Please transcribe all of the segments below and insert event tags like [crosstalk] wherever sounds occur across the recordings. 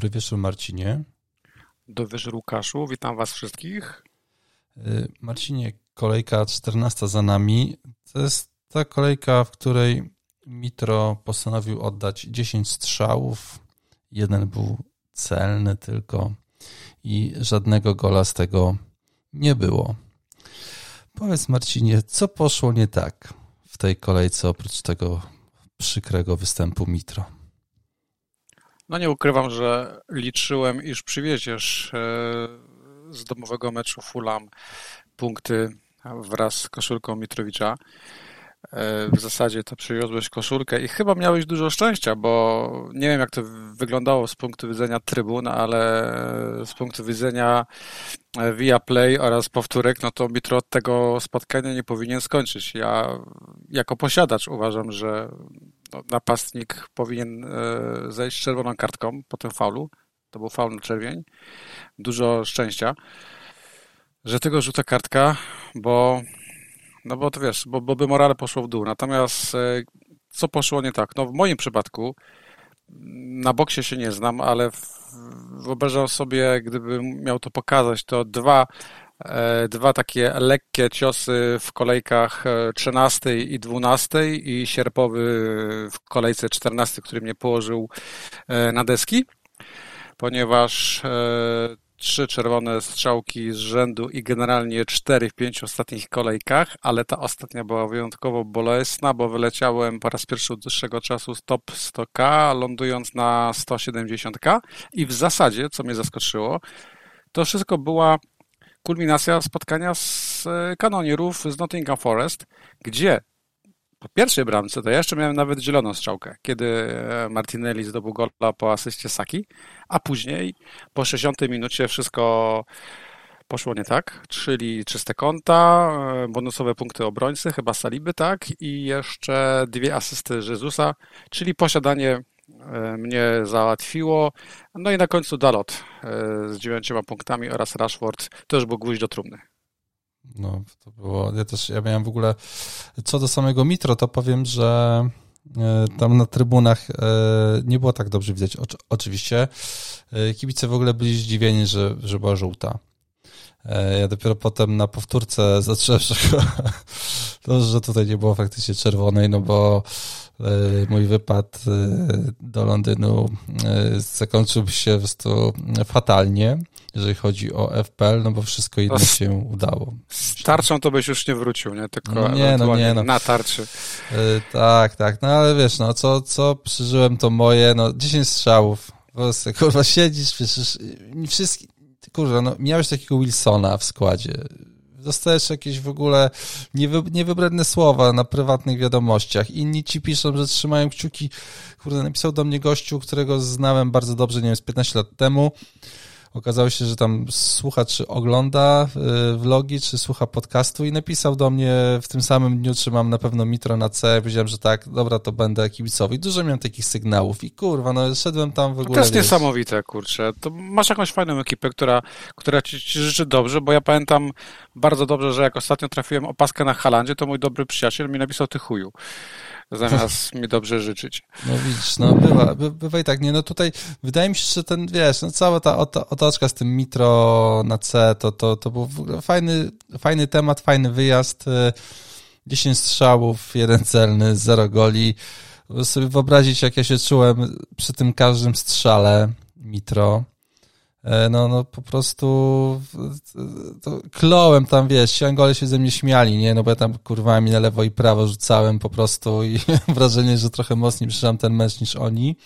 Dobry wieczór, Marcinie. Dobry wieczór, Łukaszu. Witam Was wszystkich. Y, Marcinie, kolejka 14 za nami. To jest ta kolejka, w której Mitro postanowił oddać 10 strzałów. Jeden był celny tylko i żadnego gola z tego nie było. Powiedz Marcinie, co poszło nie tak w tej kolejce oprócz tego przykrego występu Mitro? No nie ukrywam, że liczyłem, iż przywieziesz e, z domowego meczu Fulham punkty wraz z koszulką Mitrowicza. E, w zasadzie to przywiozłeś koszulkę i chyba miałeś dużo szczęścia, bo nie wiem jak to wyglądało z punktu widzenia trybun, ale z punktu widzenia e, via play oraz powtórek, no to Mitro od tego spotkania nie powinien skończyć. Ja jako posiadacz uważam, że no, napastnik powinien e, zejść z czerwoną kartką po tym faulu. To był faul na czerwień. Dużo szczęścia, że tego rzuca kartka, bo no bo to wiesz, bo, bo by morale poszło w dół. Natomiast e, co poszło nie tak? No w moim przypadku na boksie się nie znam, ale wyobrażam sobie, gdybym miał to pokazać, to dwa, dwa takie lekkie ciosy w kolejkach 13 i 12 i sierpowy w kolejce 14, który mnie położył e, na deski, ponieważ trzy czerwone strzałki z rzędu i generalnie cztery w pięciu ostatnich kolejkach, ale ta ostatnia była wyjątkowo bolesna, bo wyleciałem po raz pierwszy od dłuższego czasu z top 100k, lądując na 170k i w zasadzie, co mnie zaskoczyło, to wszystko była kulminacja spotkania z e, kanonierów z Nottingham Forest, gdzie po pierwszej bramce to ja jeszcze miałem nawet zieloną strzałkę, kiedy e, Martinelli zdobył gola po asyście Saki, a później po 60 minucie wszystko poszło nie tak, czyli czyste konta, e, bonusowe punkty obrońcy, chyba Saliby, tak, i jeszcze dwie asysty Jezusa, czyli posiadanie mnie załatwiło. No i na końcu Dalot z dziewięcioma punktami oraz Rashford, to już był gwóźdź do trumny. No, to było. Ja też ja miałem w ogóle. Co do samego Mitro, to powiem, że e, tam na trybunach e, nie było tak dobrze widać. Oczywiście e, kibice w ogóle byli zdziwieni, że, że była żółta. Ja dopiero potem na powtórce [laughs] to, że tutaj nie było faktycznie czerwonej, no bo mój wypad do Londynu zakończyłby się po prostu fatalnie jeżeli chodzi o FPL, no bo wszystko inne się udało. Z tarczą to byś już nie wrócił, nie? Tylko no nie, no nie, no. na tarczy. Tak, tak, no ale wiesz, no co, co przeżyłem to moje, no 10 strzałów, po prostu, kurwa, siedzisz, przecież wszystkie, kurwa, no miałeś takiego Wilsona w składzie, dostajesz jakieś w ogóle niewy, niewybredne słowa na prywatnych wiadomościach. Inni ci piszą, że trzymają kciuki. Kurde, napisał do mnie gościu, którego znałem bardzo dobrze, nie wiem, z 15 lat temu. Okazało się, że tam słucha, czy ogląda y, vlogi, czy słucha podcastu i napisał do mnie w tym samym dniu, czy mam na pewno mitro na C. Powiedziałem, że tak, dobra, to będę kibicowi. Dużo miałem takich sygnałów i kurwa, no szedłem tam w ogóle. To jest wiesz, niesamowite, kurczę. To masz jakąś fajną ekipę, która, która ci, ci życzy dobrze, bo ja pamiętam bardzo dobrze, że jak ostatnio trafiłem opaskę na Halandzie, to mój dobry przyjaciel mi napisał ty chuju zamiast mi dobrze życzyć. No widzisz, no bywa, by, bywa i tak, nie, no tutaj wydaje mi się, że ten, wiesz, no cała ta otoczka z tym Mitro na C, to, to, to był fajny, fajny temat, fajny wyjazd, 10 y, strzałów, jeden celny, zero goli, sobie wyobrazić, jak ja się czułem przy tym każdym strzale Mitro, no, no po prostu to klołem tam, wiesz, ci Angole się ze mnie śmiali, nie, no bo ja tam kurwami na lewo i prawo rzucałem po prostu i [laughs] mam wrażenie, że trochę mocniej przeżyłem ten mecz niż oni.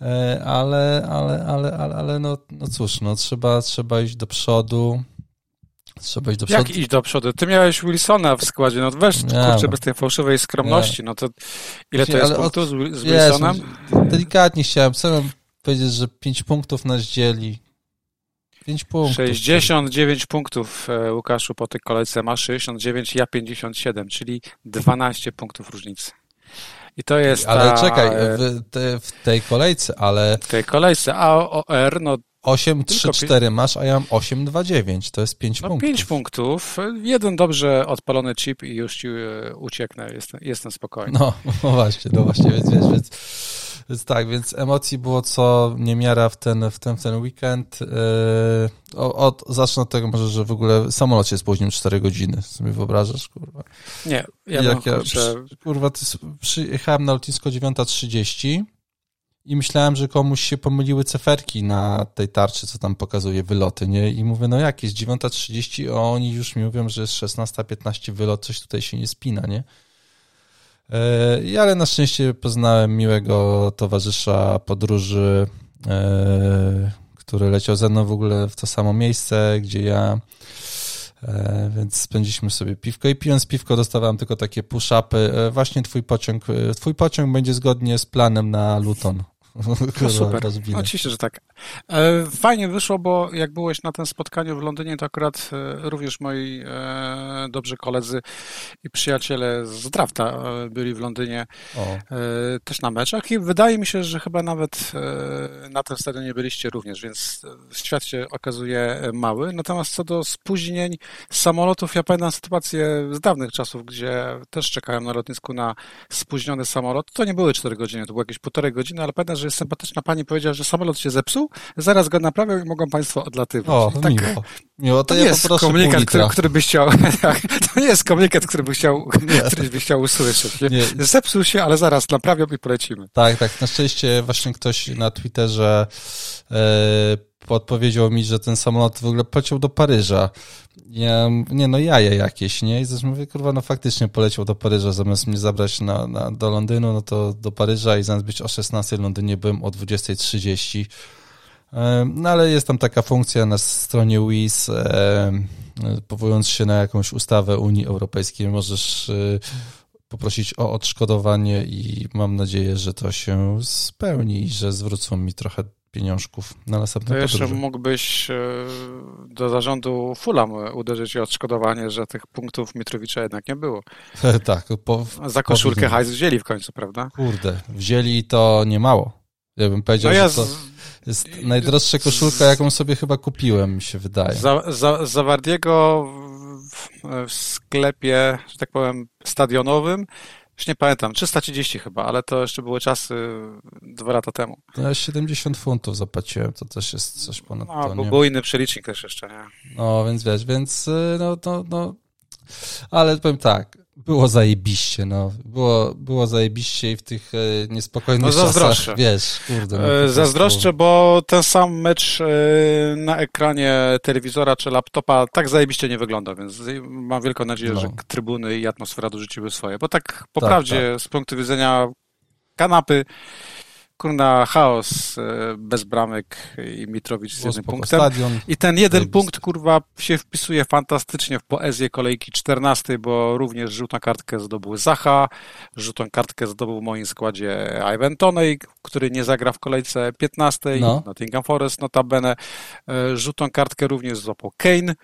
E, ale, ale, ale, ale, ale no, no cóż, no trzeba, trzeba iść do przodu. Trzeba iść do przodu. Jak iść do przodu? Ty miałeś Wilsona w składzie, no weź, nie, kurczę, no. bez tej fałszywej skromności, nie. no to ile to jest punktów z, z Wilsonem? delikatnie chciałem, co powiedzieć, że 5 punktów nas dzieli. 5 punktów. 69 punktów e, Łukaszu po tej kolejce ma 69, ja 57, czyli 12 punktów różnicy. I to jest. Ale ta, czekaj, e, w, te, w, tej kolejce, ale. W tej kolejce AOR, no 8, 3, 4 masz, a ja mam 8, 2, 9. To jest 5 no, punktów. 5 punktów. Jeden dobrze odpalony chip i już ci e, ucieknę. Jestem, jestem spokojny. No, [laughs] no właśnie, no właśnie, więc wiesz, więc, więc tak, więc emocji było co niemiara w ten, w ten, w ten weekend. Yy, od, zacznę od tego może, że w ogóle samolot się spóźnił 4 godziny. Sobie wyobrażasz, kurwa? Nie, ja Jak ja, kurczę... kurwa, ty, przyjechałem na lotnisko 9.30 i myślałem, że komuś się pomyliły ceferki na tej tarczy, co tam pokazuje wyloty, nie? I mówię, no jak jest 9.30, a oni już mi mówią, że jest 16.15 wylot, coś tutaj się nie spina, nie? Yy, ale na szczęście poznałem miłego towarzysza podróży, yy, który leciał ze mną w ogóle w to samo miejsce, gdzie ja, yy, więc spędziliśmy sobie piwko i pijąc piwko dostawałem tylko takie push-upy. Właśnie twój pociąg, twój pociąg będzie zgodnie z planem na Luton. [laughs] No super, oczywiście, że tak. E, fajnie wyszło, bo jak byłeś na tym spotkaniu w Londynie, to akurat e, również moi e, dobrzy koledzy i przyjaciele z Drafta byli w Londynie o. też na meczach i wydaje mi się, że chyba nawet na tym stadionie byliście również, więc świat się okazuje mały. Natomiast co do spóźnień samolotów, ja pamiętam sytuację z dawnych czasów, gdzie też czekałem na lotnisku na spóźniony samolot. To nie były 4 godziny, to było jakieś półtorej godziny, ale pamiętam, że sympatyczna pani powiedziała, że samolot się zepsuł, zaraz go naprawią i mogą państwo odlatywać. O, tak, miło. miło. To, to ja jest komunikat, który, który by chciał, [laughs] tak, to nie jest komunikat, który by chciał, który by chciał usłyszeć. Nie? Zepsuł się, ale zaraz naprawią i polecimy. Tak, tak. Na szczęście właśnie ktoś na Twitterze e, podpowiedział mi, że ten samolot w ogóle poleciał do Paryża. Ja, nie no, jaja jakieś, nie? I zresztą mówię, kurwa, no faktycznie poleciał do Paryża, zamiast mnie zabrać na, na, do Londynu, no to do Paryża i zamiast być o 16 w Londynie byłem o 20.30. No ale jest tam taka funkcja na stronie WIS, powołując się na jakąś ustawę Unii Europejskiej, możesz e, poprosić o odszkodowanie i mam nadzieję, że to się spełni i że zwrócą mi trochę pieniążków na następne To jeszcze mógłbyś e, do zarządu Fulham uderzyć o odszkodowanie, że tych punktów Mitrowicza jednak nie było. [laughs] tak. Po, Za koszulkę hajs wzięli w końcu, prawda? Kurde, wzięli to nie mało. Ja bym powiedział, no ja że to jest najdroższa koszulka, jaką sobie chyba kupiłem, mi się wydaje. Za, za, Zawardiego w, w sklepie, że tak powiem, stadionowym już nie pamiętam, 330 chyba, ale to jeszcze były czasy dwa lata temu. Ja 70 funtów zapłaciłem, to też jest coś ponad no, to, bo był inny przelicznik też jeszcze, nie? No, więc wiesz, więc y, no, no, no, ale powiem tak, było zajebiście, no. Było, było zajebiście i w tych e, niespokojnych no, zazdroszczę. czasach, wiesz, kurde. No, e, zazdroszczę, bo ten sam mecz e, na ekranie telewizora czy laptopa tak zajebiście nie wygląda, więc mam wielką nadzieję, no. że trybuny i atmosfera dorzuciły swoje, bo tak po tak, prawdzie tak. z punktu widzenia kanapy kurna chaos e, bez bramek i Mitrowicz z jednym punktem. Stadion. I ten jeden punkt, kurwa, się wpisuje fantastycznie w poezję kolejki 14, bo również żółtą kartkę zdobył Zacha, żółtą kartkę zdobył w moim składzie Ivan który nie zagra w kolejce 15, no. Nottingham Forest notabene. E, żółtą kartkę również złapał Kane,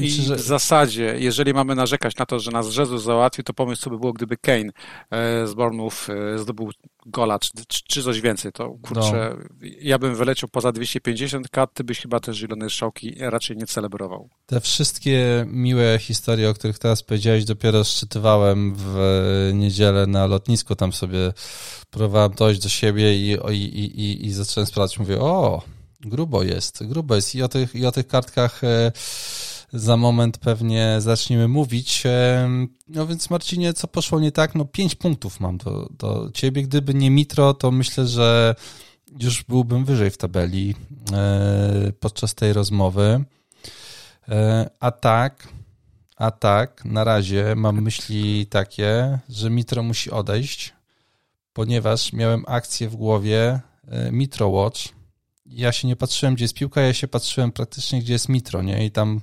i w zasadzie, jeżeli mamy narzekać na to, że nas Jesus załatwił, to pomysł co by było, gdyby Kane e, z Bournemouth e, zdobył gola, czy, czy coś więcej, to kurczę, no. ja bym wyleciał poza 250 kat, ty byś chyba też zielone strzałki raczej nie celebrował. Te wszystkie miłe historie, o których teraz powiedziałeś, dopiero szczytywałem w niedzielę na lotnisku, tam sobie próbowałem dojść do siebie i, i, i, i zacząłem sprawdzać, mówię, o, grubo jest, grubo jest i o tych, i o tych kartkach e, za moment pewnie zaczniemy mówić. No więc Marcinie, co poszło nie tak? No pięć punktów mam do, do ciebie. Gdyby nie Mitro, to myślę, że już byłbym wyżej w tabeli e, podczas tej rozmowy. E, a tak, a tak, na razie mam myśli takie, że Mitro musi odejść, ponieważ miałem akcję w głowie e, Mitro Watch. Ja się nie patrzyłem, gdzie jest piłka, ja się patrzyłem praktycznie, gdzie jest Mitro, nie? I tam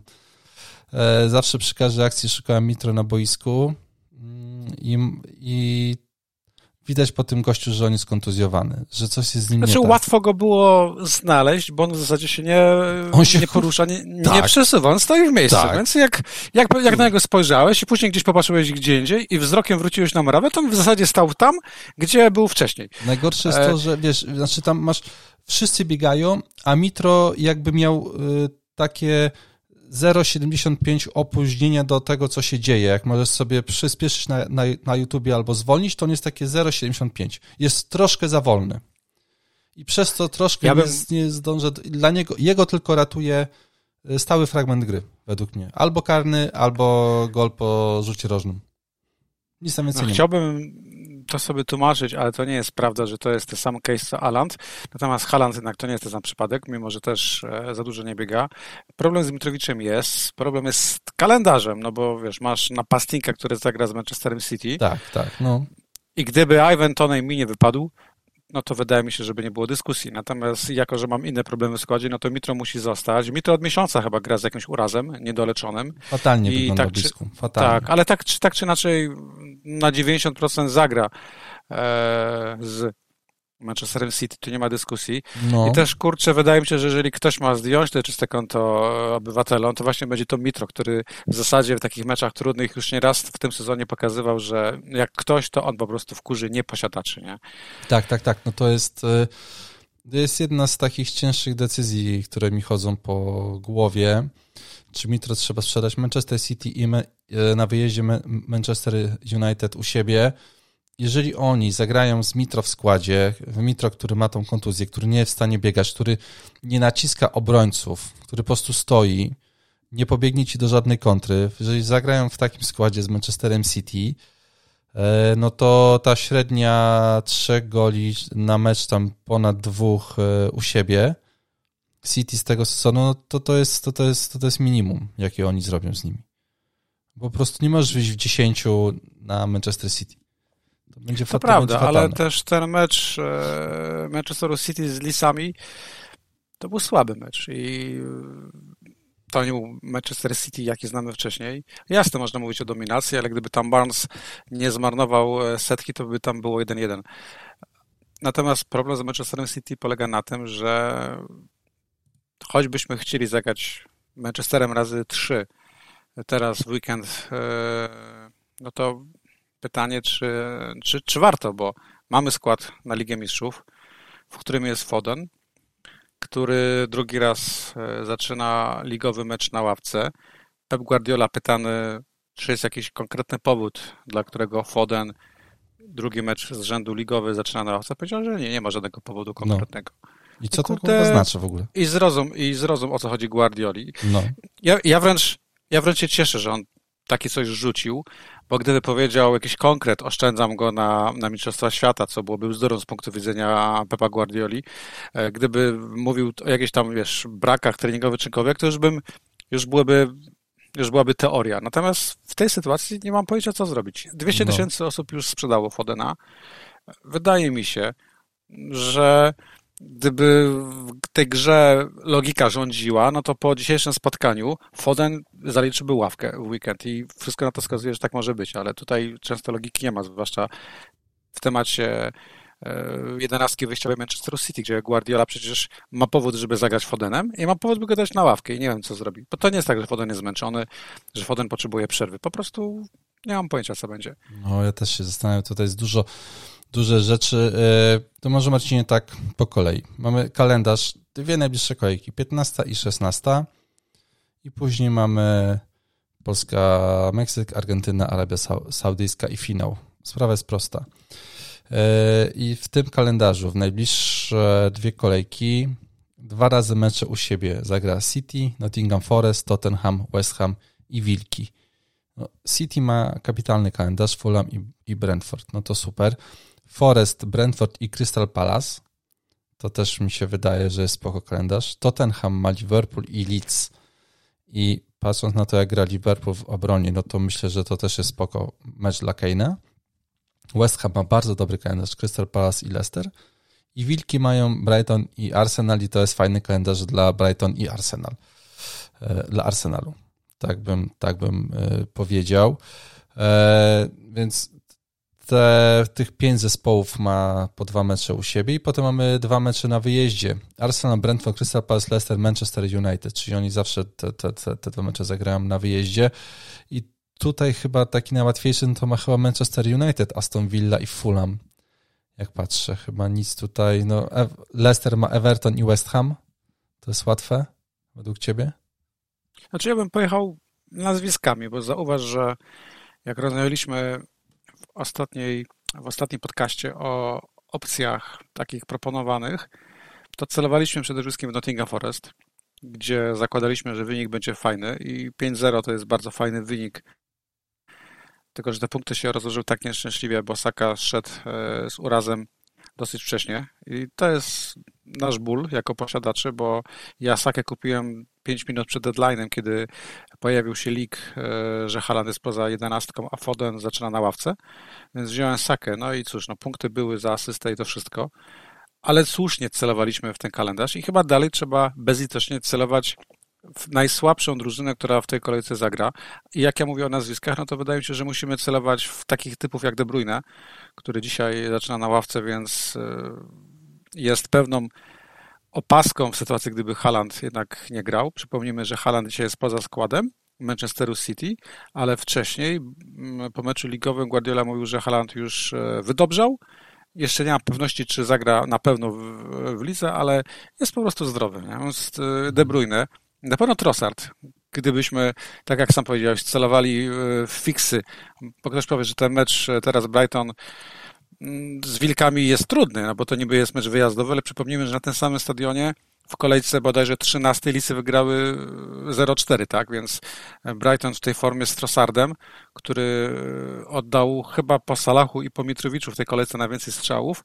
zawsze przy każdej akcji szukałem Mitro na boisku mm, i, i widać po tym gościu, że on jest kontuzjowany, że coś jest z nim znaczy, nie tak. łatwo go było znaleźć, bo on w zasadzie się nie, on się nie porusza, nie, nie tak. przesuwa, on stoi w miejscu, tak. więc jak, jak, jak na niego spojrzałeś i później gdzieś popatrzyłeś gdzie indziej i wzrokiem wróciłeś na murawę, to on w zasadzie stał tam, gdzie był wcześniej. Najgorsze jest e... to, że wiesz, znaczy tam masz wszyscy biegają, a Mitro jakby miał y, takie 0,75 opóźnienia do tego, co się dzieje. Jak możesz sobie przyspieszyć na, na, na YouTubie albo zwolnić, to on jest takie 0,75. Jest troszkę za wolny. I przez to troszkę ja bym... nie, nie zdążę. Dla niego, jego tylko ratuje y, stały fragment gry, według mnie. Albo karny, albo gol po rzucie rożnym. Nic tam więcej no, nie Chciałbym to sobie tłumaczyć, ale to nie jest prawda, że to jest ten sam case co Aland. Natomiast Haland jednak to nie jest ten sam przypadek, mimo że też e, za dużo nie biega. Problem z Mitrowiczem jest, problem jest z kalendarzem, no bo wiesz, masz napastnika, który zagra z Manchesterem City. Tak, tak, no. I gdyby Ivan Toney mi nie wypadł, no to wydaje mi się, żeby nie było dyskusji. Natomiast jako, że mam inne problemy w składzie, no to Mitro musi zostać. Mitro od miesiąca chyba gra z jakimś urazem niedoleczonym. Fatalnie I wygląda tak, blisku. Fatalnie. Tak, ale tak czy, tak czy inaczej na 90% zagra e, z Manchesterem City, tu nie ma dyskusji. No. I też, kurczę, wydaje mi się, że jeżeli ktoś ma zdjąć to czyste konto obywatelom, to właśnie będzie to Mitro, który w zasadzie w takich meczach trudnych już nie raz w tym sezonie pokazywał, że jak ktoś, to on po prostu wkurzy nieposiadaczy, nie? Tak, tak, tak. No to jest... E, to jest jedna z takich cięższych decyzji, które mi chodzą po głowie. Czy Mitro trzeba sprzedać Manchester City i e, na wyjeździe Manchester United u siebie, jeżeli oni zagrają z Mitro w składzie, w Mitro, który ma tą kontuzję, który nie jest w stanie biegać, który nie naciska obrońców, który po prostu stoi, nie pobiegnie ci do żadnej kontry, jeżeli zagrają w takim składzie z Manchesterem City, e, no to ta średnia trzech goli na mecz tam ponad dwóch e, u siebie City z tego sezonu, no to to jest, to, to jest, to, to jest minimum, jakie oni zrobią z nimi. Po prostu nie możesz wyjść w dziesięciu na Manchester City. To będzie To prawda, ale też ten mecz e, Manchester City z Lisami to był słaby mecz i to nie był Manchester City, jaki znamy wcześniej. Jasne, można mówić o dominacji, ale gdyby tam Barnes nie zmarnował e, setki, to by tam było 1-1. Natomiast problem z Manchesterem City polega na tym, że choćbyśmy chcieli zagrać Manchesterem razy 3 teraz w weekend, e, no to pytanie, czy, czy, czy warto, bo mamy skład na Ligę Mistrzów, w którym jest Foden, który drugi raz e, zaczyna ligowy mecz na ławce. Pep Guardiola pytany, czy jest jakiś konkretny powód, dla którego Foden drugi mecz z rzędu ligowy zaczyna na ławce. Powiedział, że nie, nie ma żadnego powodu no. konkretnego. No. I co to Kurde, znaczy w ogóle? I zrozum, i zrozum o co chodzi Guardioli. No. Ja, ja, wręcz, ja wręcz się cieszę, że on taki coś rzucił, bo gdyby powiedział jakiś konkret, oszczędzam go na, na Mistrzostwa Świata, co byłoby bzdurą z punktu widzenia Pepa Guardioli, e, gdyby mówił o jakichś tam, wiesz, brakach treningowych czynkowych, to już bym, już byłoby już byłaby teoria. Natomiast w tej sytuacji nie mam pojęcia, co zrobić. 200 no. tysięcy no. osób już sprzedało Fodena. Wydaje mi się, że gdyby w tej grze logika rządziła, no to po dzisiejszym spotkaniu Foden zaliczyłby ławkę w weekend i wszystko na to wskazuje, że tak może być, ale tutaj często logiki nie ma, zwłaszcza w temacie e, jedenastki wyjściowej Manchester City, gdzie Guardiola przecież ma powód, żeby zagrać Fodenem i ma powód, by go dać na ławkę i nie wiem, co zrobi. Bo to nie jest tak, że Foden jest zmęczony, że Foden potrzebuje przerwy. Po prostu nie mam pojęcia, co będzie. No, ja też się zastanawiam, tutaj jest dużo duże rzeczy. E, to może Marcinie tak po kolei. Mamy kalendarz, dwie najbliższe kolejki, 15 i 16 i później mamy Polska, Meksyk, Argentyna, Arabia Saudyjska i finał. Sprawa jest prosta. E, I w tym kalendarzu w najbliższe dwie kolejki dwa razy mecze u siebie zagra City, Nottingham Forest, Tottenham, West Ham i Wilki. No, City ma kapitalny kalendarz, Fulham i, i Brentford. No to super. Forest, Brentford i Crystal Palace. To też mi się wydaje, że jest spoko kalendarz. Tottenham ma Liverpool i Leeds. I patrząc na to, jak gra Liverpool w obronie, no to myślę, że to też jest spoko mecz dla Kane'a. West Ham ma bardzo dobry kalendarz, Crystal Palace i Leicester. I Wilki mają Brighton i Arsenal i to jest fajny kalendarz dla Brighton i Arsenal. E, dla Arsenalu. Tak bym, tak bym e, powiedział. E, więc te, tych pięć zespołów ma po dwa mecze u siebie i potem mamy dwa mecze na wyjeździe. Arsenal, Brentford, Crystal Palace, Leicester, Manchester United, czyli oni zawsze te, te, te, te dwa mecze zagrają na wyjeździe i tutaj chyba taki najłatwiejszy to ma chyba Manchester United, Aston Villa i Fulham. Jak patrzę, chyba nic tutaj. No, Leicester ma Everton i West Ham. To jest łatwe według ciebie? Znaczy ja bym pojechał nazwiskami, bo zauważ, że jak rozmawialiśmy ostatniej, w ostatnim podcaście o opcjach takich proponowanych, to celowaliśmy przede wszystkim w Nottingham Forest, gdzie zakładaliśmy, że wynik będzie fajny i 5-0 to jest bardzo fajny wynik. Tylko, że te punkty się rozłożyły tak nieszczęśliwie, bo Saka szedł e, z urazem dosyć wcześnie i to jest nasz ból jako posiadaczy, bo ja Sakę kupiłem 5 minut przed deadline'em, kiedy pojawił się leak, e, że Haaland jest poza jedenastką, a Foden zaczyna na ławce, więc wziąłem Sakę, no i cóż, no punkty były za asystę i to wszystko, ale słusznie celowaliśmy w ten kalendarz i chyba dalej trzeba bezlitośnie celować w najsłabszą drużynę, która w tej kolejce zagra. I jak ja mówię o nazwiskach, no to wydaje mi się, że musimy celować w takich typów jak De Bruyne, który dzisiaj zaczyna na ławce, więc e, jest pewną opaską w sytuacji, gdyby Haaland jednak nie grał. Przypomnijmy, że Haaland dzisiaj jest poza składem Manchesteru City, ale wcześniej po meczu ligowym Guardiola mówił, że Haaland już e, wydobrzał. Jeszcze nie mam pewności, czy zagra na pewno w, w lidze, ale jest po prostu zdrowy. Nie? Jest e, De Bruyne, na pewno Trossard. Gdybyśmy, tak jak sam powiedziałeś, celowali w fiksy, bo ktoś powie, że ten mecz teraz Brighton Mm, z Wilkami jest trudny, no bo to niby jest mecz wyjazdowy, ale przypomnijmy, że na tym samym stadionie w kolejce bodajże 13 lisy wygrały 0-4, tak? Więc Brighton w tej formie z Trossardem, który oddał chyba po Salachu i po Mitrowiczu w tej kolejce najwięcej strzałów,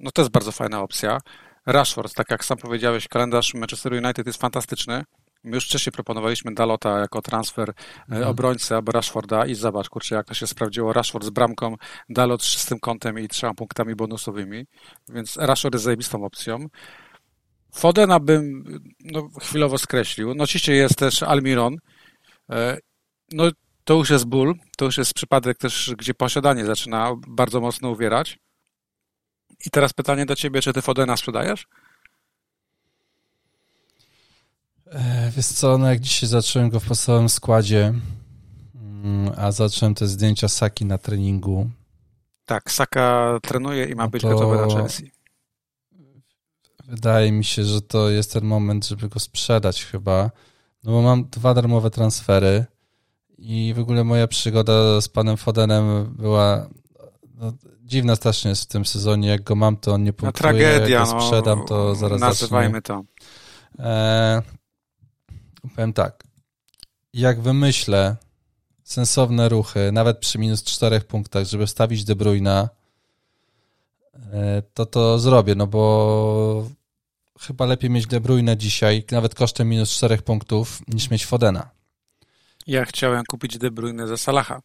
no to jest bardzo fajna opcja. Rashford, tak jak sam powiedziałeś, kalendarz Manchester United jest fantastyczny. My już wcześniej proponowaliśmy Dalota jako transfer mhm. obrońcy albo Rashforda i zobacz, kurczę, jak to się sprawdziło. Rashford z bramką, Dalot z czystym kątem i trzema punktami bonusowymi, więc Rashford jest zajebistą opcją. Fodena bym no, chwilowo skreślił. No oczywiście jest też Almiron. E, no to już jest ból, to już jest przypadek też, gdzie posiadanie zaczyna bardzo mocno uwierać. I teraz pytanie do ciebie, czy ty Fodena sprzedajesz? E, wiesz co, no jak dzisiaj zacząłem go w podstawowym składzie, mm, a zacząłem te zdjęcia Saki na treningu. Tak, Saka trenuje i ma no być gotowy na Chelsea. Wydaje mi się, że to jest ten moment, żeby go sprzedać chyba, no bo mam dwa darmowe transfery i w ogóle moja przygoda z panem Fodenem była no, dziwna strasznie jest w tym sezonie. Jak go mam, to on nie punktuje. No, tragedia, jak go sprzedam, to zaraz nazywajmy zacznie. to. E, powiem tak, jak wymyślę sensowne ruchy, nawet przy minus czterech punktach, żeby stawić De e, to to zrobię, no bo chyba lepiej mieć De Bruyne dzisiaj, nawet kosztem minus czterech punktów, niż mieć Fodena. Ja chciałem kupić De Bruyne za Salaha,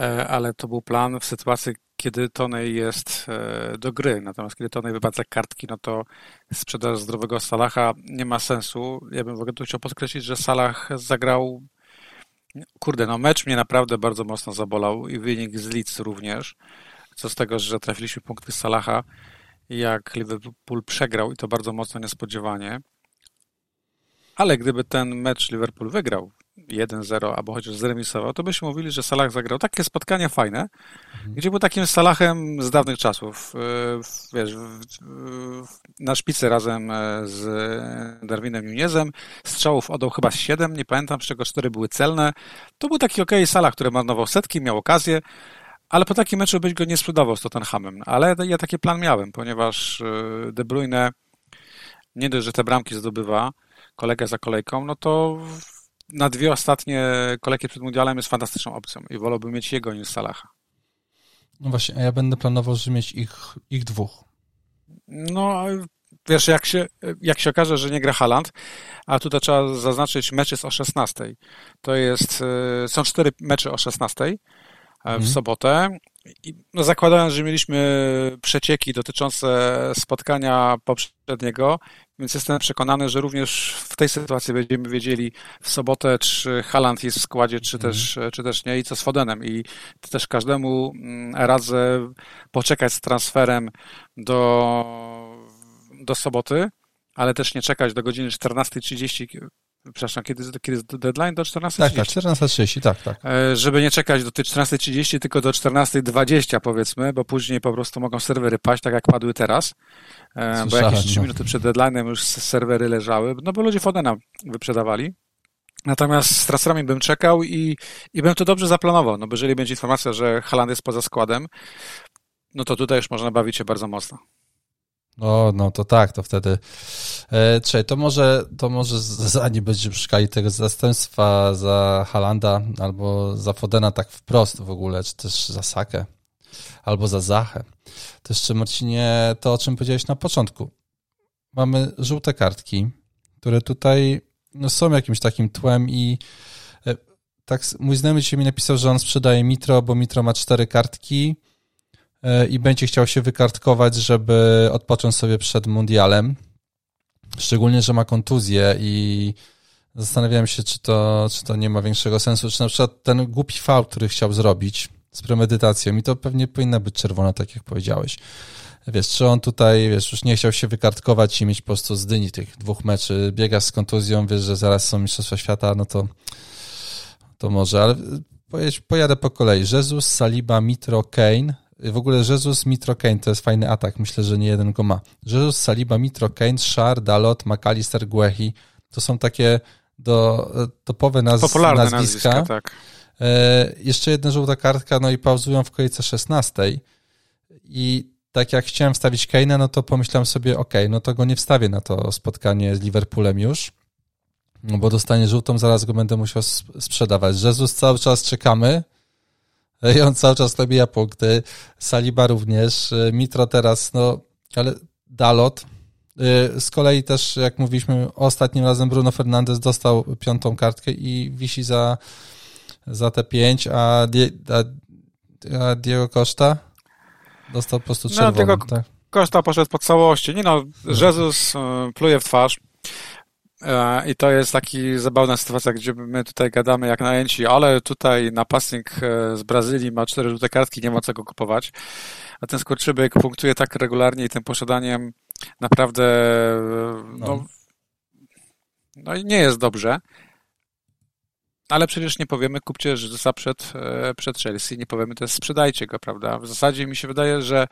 e, ale to był plan w sytuacji, kiedy Tonej jest e, do gry. Natomiast kiedy Tonej wypadza kartki, no to sprzedaż zdrowego Salaha nie ma sensu. Ja bym w ogóle tu chciał podkreślić, że Salah zagrał kurde, no mecz mnie naprawdę bardzo mocno zabolał i wynik z Leeds również. Co z tego, że trafiliśmy punkty Salaha, jak Liverpool przegrał i to bardzo mocno niespodziewanie. Ale gdyby ten mecz Liverpool wygrał 1-0 albo chociaż zremisował, to byśmy mówili, że Salah zagrał takie spotkania fajne, mhm. gdzie był takim Salahem z dawnych czasów. E, wiesz, na szpicy razem e, z Darwinem Nunezem. Strzałów oddał chyba 7, nie pamiętam, z czego 4 były celne. To był taki ok Salah, który marnował setki, miał okazję, ale po takim meczu byś go nie sprzedawał z Tottenhamem. Ale ja taki plan miałem, ponieważ e, De Bruyne nie dość, że te bramki zdobywa, kolegę za kolejką, no to na dwie ostatnie kolejki przed mundialem jest fantastyczną opcją i wolałbym mieć jego niż Salaha. No właśnie, a ja będę planował, że mieć ich, ich dwóch. No, wiesz, jak się, jak się okaże, że nie gra Haland, a tutaj trzeba zaznaczyć, mecz jest o 16. To jest, e, są cztery mecze o 16 e, w mhm. sobotę. I, no, zakładając, że mieliśmy przecieki dotyczące spotkania poprzedniego, więc jestem przekonany, że również w tej sytuacji będziemy wiedzieli w sobotę, czy Haland jest w składzie, czy, mhm. też, czy też nie i co z Fodenem. I też każdemu mm, radzę poczekać z transferem do, do soboty, ale też nie czekać do godziny 14.30, przepraszam, kiedy, kiedy jest deadline? Do 14.30? Tak, tak, 14.30, tak, tak. E, żeby nie czekać do tej 14.30, tylko do 14.20 powiedzmy, bo później po prostu mogą serwery paść, tak jak padły teraz, e, bo jakieś 3 no. minuty przed deadline'em już serwery leżały, no bo ludzie Fodena wyprzedawali. Natomiast z traserami bym czekał i, i bym to dobrze zaplanował, no bo jeżeli będzie informacja, że Haland jest poza składem, no to tutaj już można bawić się bardzo mocno. No, no to tak, to wtedy. E, czekaj, to może, to może zanim będziemy szukali tego zastępstwa za Halanda albo za Fodena tak wprost w ogóle, czy też za Sakę, albo za Zachę. To jeszcze, Marcinie, to o czym powiedziałeś na początku. Mamy żółte kartki, które tutaj no, są jakimś takim tłem i e, tak mój znajomy dzisiaj mi napisał, że on sprzedaje Mitro, bo Mitro ma cztery kartki, i będzie chciał się wykartkować, żeby odpocząć sobie przed mundialem. Szczególnie, że ma kontuzję i zastanawiałem się, czy to, czy to nie ma większego sensu. Czy na przykład ten głupi fał, który chciał zrobić z premedytacją, i to pewnie powinna być czerwona, tak jak powiedziałeś. Wiesz, czy on tutaj, wiesz, już nie chciał się wykartkować i mieć po prostu z dyni tych dwóch meczy, biega z kontuzją, wiesz, że zaraz są Mistrzostwa Świata, no to, to może, ale pojadę po kolei. Jezus, Saliba, Mitro, Kane, w ogóle Jesus, Mitro, Kane to jest fajny atak. Myślę, że nie jeden go ma. Jesus, Saliba, Mitro, Kane, Shar, Dalot, McAllister, Guehi. To są takie do, topowe naz Popularne nazwiska. nazwiska tak. E, jeszcze jedna żółta kartka, no i pauzują w kolejce 16. I tak jak chciałem wstawić Kane'a, no to pomyślałem sobie, ok, no to go nie wstawię na to spotkanie z Liverpoolem już, no bo dostanie żółtą, zaraz go będę musiał sprzedawać. Jezus cały czas czekamy, i on cały czas nabija punkty. Saliba również. E, Mitro teraz, no, ale Dalot. E, z kolei też, jak mówiliśmy, ostatnim razem Bruno Fernandes dostał piątą kartkę i wisi za, za te pięć, a, Die, a, a Diego Costa dostał po prostu czerwoną. No, tak? Costa poszedł po całości. Nie no, Jezus e, pluje w twarz. E, I to jest taki zabawna sytuacja, gdzie my tutaj gadamy jak najęci, ale tutaj napastnik e, z Brazylii ma cztery żółte kartki, nie ma co go kupować. A ten skurczybyk punktuje tak regularnie i tym posiadaniem naprawdę e, no, no, no i nie jest dobrze. Ale przecież nie powiemy, kupcie Jezusa przed, przed Chelsea, nie powiemy też sprzedajcie go, prawda? W zasadzie mi się wydaje, że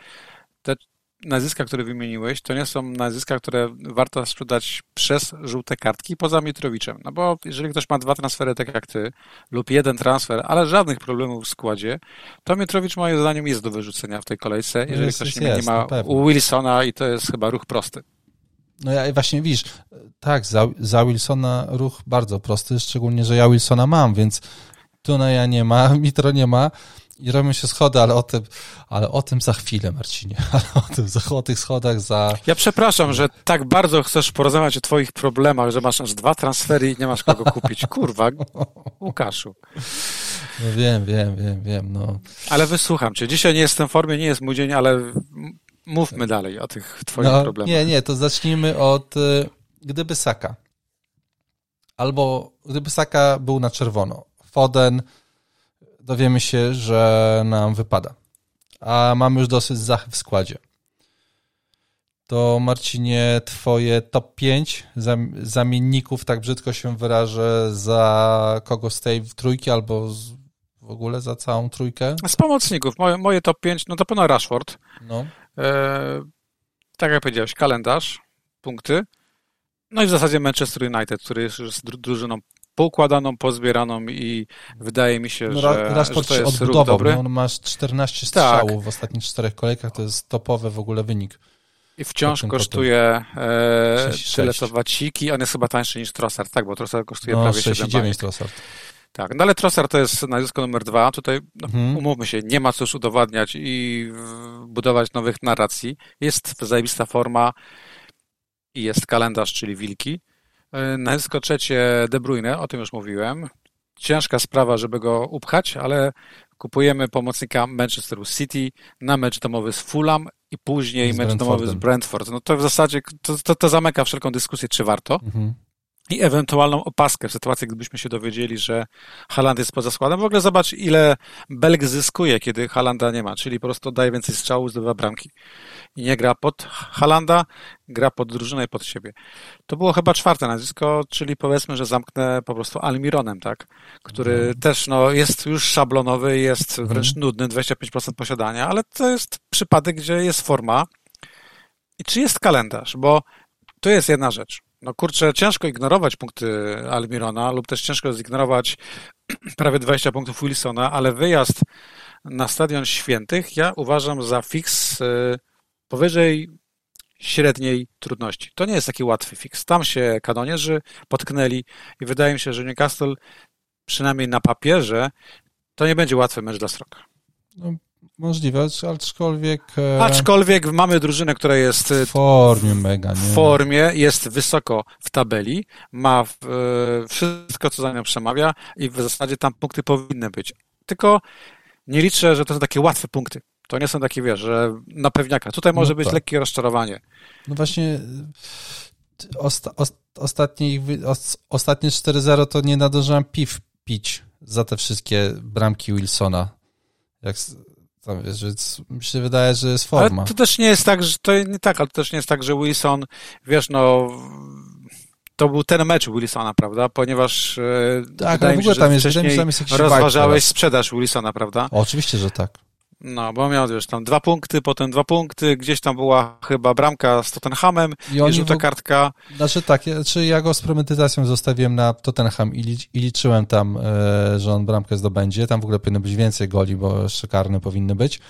nazwiska, które wymieniłeś, to nie są nazwiska, które warto sprzedać przez żółte kartki poza Mitrowiczem. No bo jeżeli ktoś ma dwa transfery, tak jak ty, lub jeden transfer, ale żadnych problemów w składzie, to Mitrowicz moim zdaniem jest do wyrzucenia w tej kolejce, no jeżeli jest, ktoś jest, nie, jest, nie ma u Wilsona i to jest chyba ruch prosty. No ja właśnie widzisz, tak, za, za Wilsona ruch bardzo prosty, szczególnie, że ja Wilsona mam, więc Tuneja nie ma, [laughs] Mitro nie ma, i robią się schody, ale o tym, ale o tym za chwilę, Marcinie. [laughs] Ale o tym, o tych schodach za... Ja przepraszam, że tak bardzo chcesz porozmawiać o twoich problemach, że masz aż dwa transfery i nie masz kogo kupić. Kurwa, Łukaszu. No wiem, wiem, wiem, wiem, no. Ale wysłucham cię. Dzisiaj nie jestem w formie, nie jest mój dzień, ale mówmy dalej o tych twoich no, problemach. Nie, nie, to zacznijmy od y, gdyby Saka. Albo gdyby Saka był na czerwono. Foden dowiemy się, że nam wypada. A mamy już dosyć zachy w składzie. To Marcinie, twoje top 5 zamienników, tak brzydko się wyrażę, za kogo z tej trójki albo z, w ogóle za całą trójkę? Z pomocników. Moje, moje top 5, no to pewno Rashford. No. E, tak jak powiedziałeś, kalendarz, punkty. No i w zasadzie Manchester United, który jest już drużyną poukładaną, pozbieraną i wydaje mi się, no, że, że to jest ruch dobry. On ma 14 strzałów tak. w ostatnich czterech kolejkach, to jest topowy w ogóle wynik. I wciąż kosztuje e, tyle co waciki, on jest chyba tańszy niż Trossard, tak, bo Trossard kosztuje no, prawie 7 Trossard. Tak, no ale Trossard to jest nazwisko numer dwa. Tutaj, no, mhm. umówmy się, nie ma co już udowadniać i budować nowych narracji. Jest zajebista forma i jest kalendarz, czyli wilki. E, Nazwisko trzecie De Bruyne, o tym już mówiłem. Ciężka sprawa, żeby go upchać, ale kupujemy pomocnika Manchesteru City na mecz domowy z Fulham i później z mecz domowy z Brentford. No to w zasadzie to, to, to zamyka wszelką dyskusję, czy warto. Mhm. I ewentualną opaskę w sytuacji, gdybyśmy się dowiedzieli, że Haland jest poza składem. W ogóle zobacz, ile Belg zyskuje, kiedy Halanda nie ma, czyli po prostu daje więcej strzałów, zdobywa bramki. I nie gra pod Halanda, gra pod drużynę i pod siebie. To było chyba czwarte nazwisko, czyli powiedzmy, że zamknę po prostu Almironem, tak? Który mhm. też no, jest już szablonowy, jest wręcz mhm. nudny, 25% posiadania, ale to jest przypadek, gdzie jest forma. I czy jest kalendarz? Bo to jest jedna rzecz no kurczę, ciężko ignorować punkty Almirona lub też ciężko zignorować [clears throat] prawie 20 punktów Wilsona, ale wyjazd na Stadion Świętych ja uważam za fix y, powyżej średniej trudności. To nie jest taki łatwy fix. Tam się kanonierzy potknęli i wydaje mi się, że Newcastle przynajmniej na papierze to nie będzie łatwy mecz dla Sroka. No, Możliwe, aczkolwiek... E, aczkolwiek mamy drużynę, która jest w formie mega, nie? W formie, jest wysoko w tabeli, ma e, wszystko, co za nią przemawia i w zasadzie tam punkty powinny być. Tylko nie liczę, że to są takie łatwe punkty. To nie są takie, wiesz, że na pewniaka. Tutaj może no być tak. lekkie rozczarowanie. No właśnie osta, ost, ostatnie, ostatnie 4-0 to nie nadążyłem piw pić za te wszystkie bramki Wilsona. Jak tam wiesz, więc mi się wydaje, że jest forma. Ale to też nie jest tak, że to nie tak, ale to też nie jest tak, że Wilson, wiesz, no to był ten mecz Wilsona, prawda? Ponieważ e, tak, ale w ogóle tam jest, wcześniej tam jest rozważałeś sprzedaż Wilsona, prawda? O, oczywiście, że tak. No, bo miał już tam dwa punkty, potem dwa punkty, gdzieś tam była chyba bramka z Tottenhamem i, i żółta w... kartka. Znaczy tak, ja, czy ja go z premedytacją zostawiłem na Tottenham i, i liczyłem tam, e, że on bramkę zdobędzie. Tam w ogóle powinno być więcej goli, bo jeszcze karne powinny być.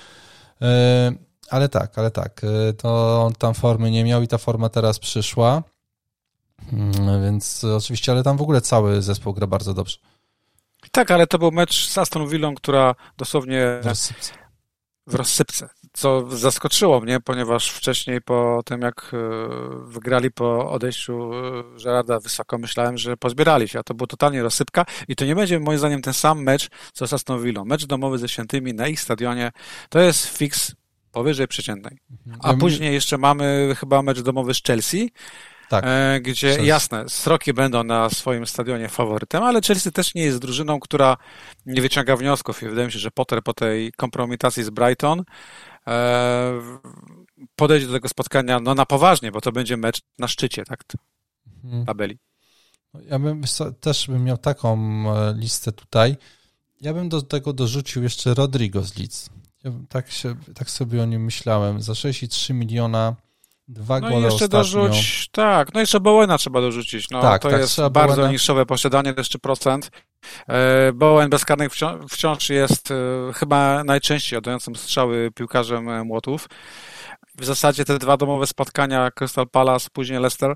E, ale tak, ale tak, e, to on tam formy nie miał i ta forma teraz przyszła. Mm, więc oczywiście, ale tam w ogóle cały zespół gra bardzo dobrze. Tak, ale to był mecz z Aston Villą, która dosłownie w rozsypce, co zaskoczyło mnie, ponieważ wcześniej po tym, jak e, wygrali po odejściu e, Gerarda wysoko, myślałem, że pozbierali się, a to było totalnie rozsypka i to nie będzie moim zdaniem ten sam mecz, co z Aston Villą. Mecz domowy ze Świętymi na ich stadionie to jest fix powyżej przeciętnej. Mhm. A później jeszcze mamy chyba mecz domowy z Chelsea, tak. E, gdzie jasne, sroki będą na swoim stadionie faworytem, ale Chelsea też nie jest drużyną, która nie wyciąga wniosków i wydaje mi się, że Potter po tej kompromitacji z Brighton e, podejdzie do tego spotkania no, na poważnie, bo to będzie mecz na szczycie tak, mhm. tabeli. No, ja bym też bym miał taką e, listę tutaj. Ja bym do tego dorzucił jeszcze Rodrigo z Leeds. Ja tak, się, tak sobie o nim myślałem. Za 63 miliona Dwa no gole i jeszcze ostatnio. dorzuć, tak, no jeszcze Bowena trzeba dorzucić, no tak, to tak, jest bardzo Bowena. niszowe posiadanie, jeszcze procent. E, Bowen bez karnych wciąż jest e, chyba najczęściej oddającym strzały piłkarzem e, młotów. W zasadzie te dwa domowe spotkania Crystal Palace, później Leicester,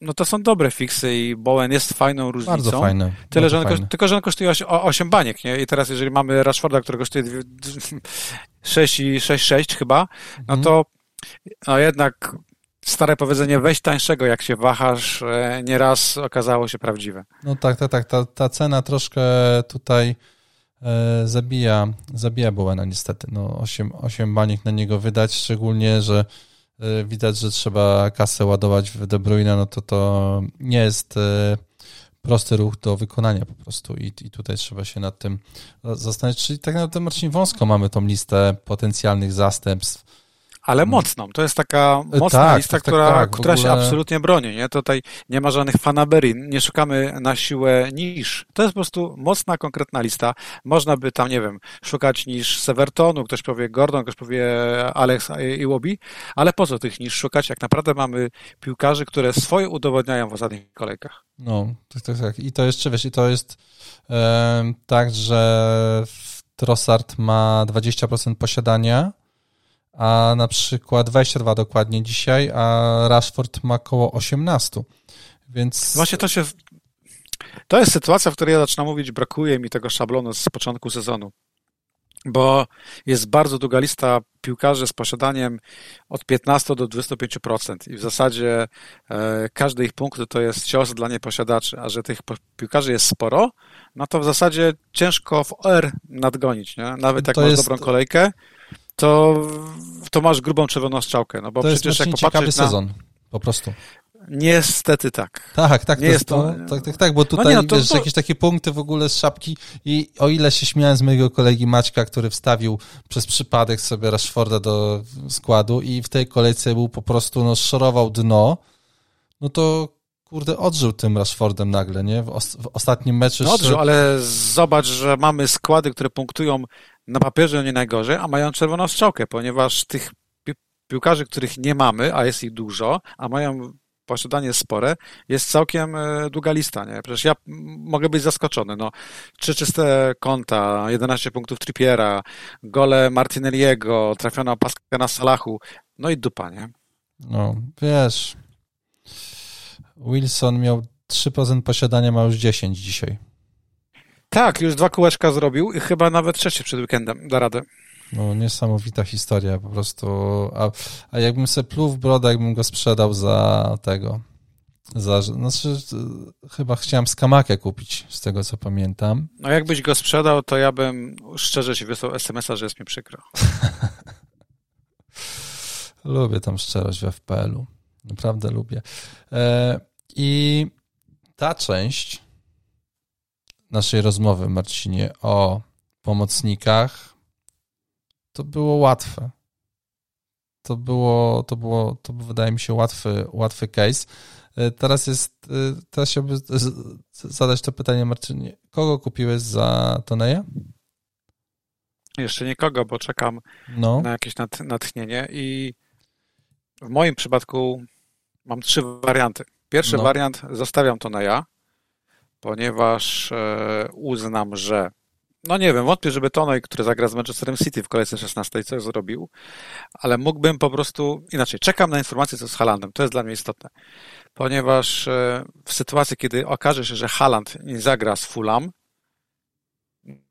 no to są dobre fiksy i Bowen jest fajną różnicą. Bardzo fajne. Tyle, że on, tylko, że on kosztuje 8 baniek, nie? I teraz jeżeli mamy Rashforda, który kosztuje 6 [laughs] i 6,6 chyba, no mhm. to no jednak stare powiedzenie weź tańszego, jak się wahasz, e, nieraz okazało się prawdziwe. No tak, tak, tak. Ta, ta cena troszkę tutaj e, zabija, zabija Bowena niestety. No 8, 8 baniek na niego wydać, szczególnie, że e, widać, że trzeba kasę ładować w De Bruyne, no to to nie jest prosty ruch do wykonania po prostu i, i tutaj trzeba się nad tym zastanowić. Czyli tak naprawdę Marcin wąsko mamy tą listę potencjalnych zastępstw ale mm. mocną. To jest taka e, mocna tak, lista, tak, tak, która, tak, która ogóle... się absolutnie broni. Nie? Tutaj nie ma żadnych fanaberii, nie szukamy na siłę niż. To jest po prostu mocna, konkretna lista. Można by tam, nie wiem, szukać niż Severtonu, ktoś powie Gordon, ktoś powie Alex Iwobi, ale po co tych niż szukać, jak naprawdę mamy piłkarzy, które swoje udowodniają w ostatnich kolejkach. No, tak, tak, tak. I to jeszcze, wiesz, i to jest e, tak, że Trossard ma 20% posiadania, a na przykład 22 dokładnie dzisiaj, a Rashford ma około 18. Więc... Właśnie to się. To jest sytuacja, w której ja zaczynam mówić, brakuje mi tego szablonu z początku sezonu. Bo jest bardzo długa lista piłkarzy z posiadaniem od 15 do 25% i w zasadzie e, każdy ich punkt to jest cios dla nieposiadaczy, a że tych piłkarzy jest sporo, no to w zasadzie ciężko w OR nadgonić, nie? Nawet jak to masz jest... dobrą kolejkę, to, to masz grubą czerwoną strzałkę. No bo to przecież jest jak ciekawy na... sezon, po prostu. Niestety tak. Tak, tak, nie to jest to, tak, tak, tak, bo tutaj no nie, no to, wiesz, to... jakieś takie punkty w ogóle z szapki i o ile się śmiałem z mojego kolegi Maćka, który wstawił przez przypadek sobie Rashforda do składu i w tej kolejce był po prostu, no, szorował dno, no to kurde, odżył tym Rashfordem nagle, nie? W, os w ostatnim meczu. No odżył, ale zobacz, że mamy składy, które punktują na papierze nie najgorzej, a mają czerwoną strzałkę, ponieważ tych pi piłkarzy, których nie mamy, a jest ich dużo, a mają posiadanie spore, jest całkiem e, długa lista, nie? Przecież ja mogę być zaskoczony, no. Trzy czyste konta, 11 punktów Trippiera, gole Martinelliego, trafiona paska na Salachu, no i dupa, nie? No, wiesz, Wilson miał 3% posiadania, ma już 10 dzisiaj. Tak, już dwa kółeczka zrobił i chyba nawet trzecie przed weekendem da radę. No, niesamowita historia po prostu. A, a jakbym sobie pluł w brodę, jakbym go sprzedał za tego. Za, znaczy, chyba chciałem skamakę kupić, z tego co pamiętam. No jakbyś go sprzedał, to ja bym szczerze ci wysłał SMS-a, że jest mi przykro. [laughs] lubię tą szczerość w FPL-u. Naprawdę lubię. E, I ta część naszej rozmowy, Marcinie, o pomocnikach, to było łatwe. To było, to było, to wydaje mi się łatwy, łatwy case. E, teraz jest, e, teraz chciałbym zadać to pytanie, Marcinie. Kogo kupiłeś za Toneja? Jeszcze nikogo, bo czekam no. na jakieś natchnienie i w moim przypadku mam trzy warianty. Pierwszy no. wariant zostawiam to na ja, ponieważ e, uznam, że no nie wiem, wątpię, żeby Tonej, który zagra z Manchesterem City w kolejce 16 coś zrobił, ale mógłbym po prostu, inaczej, czekam na informację co z Halandem, to jest dla mnie istotne, ponieważ e, w sytuacji, kiedy okaże się, że Haland nie zagra z Fulham,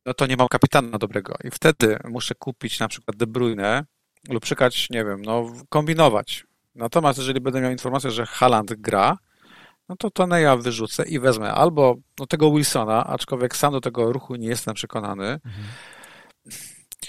no to nie mam kapitana dobrego. I wtedy muszę kupić na przykład De Bruyne lub szukać, nie wiem, no kombinować, Natomiast jeżeli będę miał informację, że Haland gra, no to Toneja wyrzucę i wezmę albo no, tego Wilsona, aczkolwiek sam do tego ruchu nie jestem przekonany. Mhm.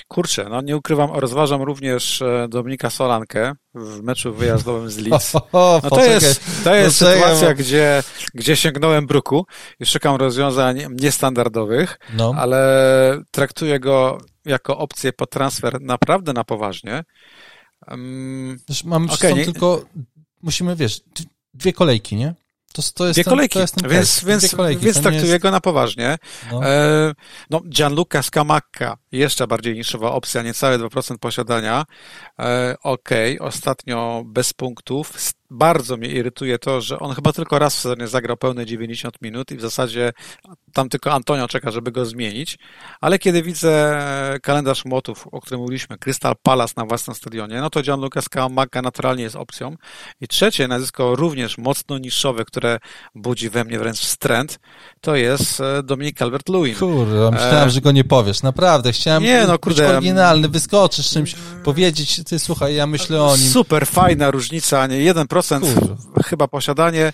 Kurczę, no nie ukrywam, rozważam również e, Dominika Solankę w meczu wyjazdowym z Leeds. [laughs] No to jest, to jest sytuacja, gdzie, gdzie sięgnąłem bruku i szukam rozwiązań niestandardowych, no. ale traktuję go jako opcję po transfer naprawdę na poważnie. Um, Mam okay, nie... tylko, musimy, wiesz, dwie kolejki, nie? To, to jest dwie ten, kolejki, to jest ten więc, więc, kolejki. więc traktuję jest... go na poważnie. No. E, no, Gianluca Scamacca, jeszcze bardziej niszowa opcja, niecałe 2% posiadania. E, Okej, okay, ostatnio bez punktów, bardzo mnie irytuje to, że on chyba tylko raz w sezonie zagrał pełne 90 minut i w zasadzie tam tylko Antonio czeka, żeby go zmienić, ale kiedy widzę kalendarz motów, o którym mówiliśmy, Crystal Palace na własnym stadionie, no to Gianluca Scamacca naturalnie jest opcją. I trzecie nazwisko również mocno niszowe, które budzi we mnie wręcz wstręt, to jest e, Dominik Calvert-Lewin. Kurde, myślałem, e... że go nie powiesz. Naprawdę, chciałem nie, no, kurde, być oryginalny, wyskoczyć czymś, powiedzieć, ty słuchaj, ja myślę o nim. Super fajna różnica, nie 1% chyba posiadanie.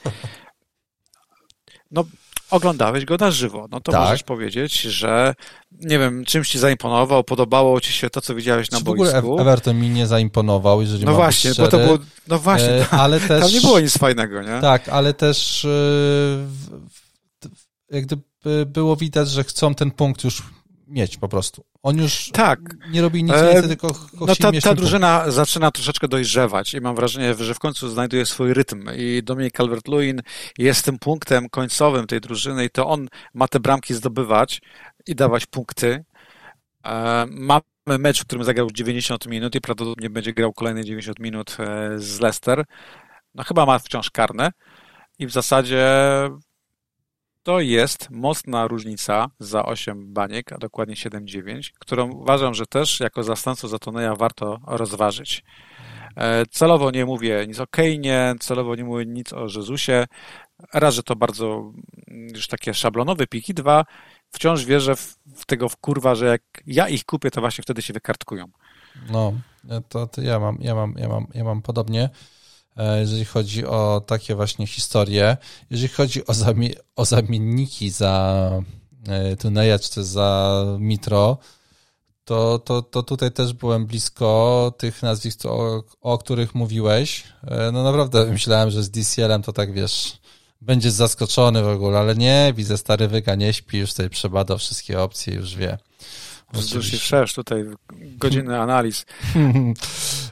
No, oglądałeś go na żywo, no to tak. możesz powiedzieć, że nie wiem, czymś ci zaimponował, podobało ci się to, co widziałeś na Czy boisku. W ogóle Everton mi nie zaimponował, jeżeli No właśnie, bo to było, no właśnie, e, ale też, [laughs] tam nie było nic fajnego, nie? Tak, ale też e, jak gdyby było widać, że chcą ten punkt już mieć po prostu. On już tak. nie robi nic więcej, e, tylko No ta, ta drużyna zaczyna troszeczkę dojrzewać i mam wrażenie, że w końcu znajduje swój rytm i Dominik Calvert-Lewin jest tym punktem końcowym tej drużyny i to on ma te bramki zdobywać i dawać punkty. E, mamy mecz, w którym zagrał 90 minut i prawdopodobnie będzie grał kolejne 90 minut e, z Leicester. No chyba ma wciąż karne i w zasadzie to jest mocna różnica za 8 baniek, a dokładnie 7,9, którą uważam, że też jako zastępcą Zatoneja warto rozważyć. E, celowo nie mówię nic o Kejnie, celowo nie mówię nic o Jezusie. Raz, że to bardzo już takie szablonowe piki. Dwa, wciąż wierzę w, w tego w kurwa, że jak ja ich kupię, to właśnie wtedy się wykartkują. No, to, to ja mam, ja mam, ja mam, ja mam podobnie. E, jeżeli chodzi o takie właśnie historie. Jeżeli chodzi o, zamie o zamienniki za e, Tuneja czy za Mitro, to, to, to tutaj też byłem blisko tych nazwisk, o, o których mówiłeś. E, no naprawdę myślałem, że z DCL-em to tak wiesz, będziesz zaskoczony w ogóle, ale nie, widzę stary wyga, nie śpi, już tutaj przebadał wszystkie opcje, już wie. Już przesz tutaj godziny analiz. [laughs]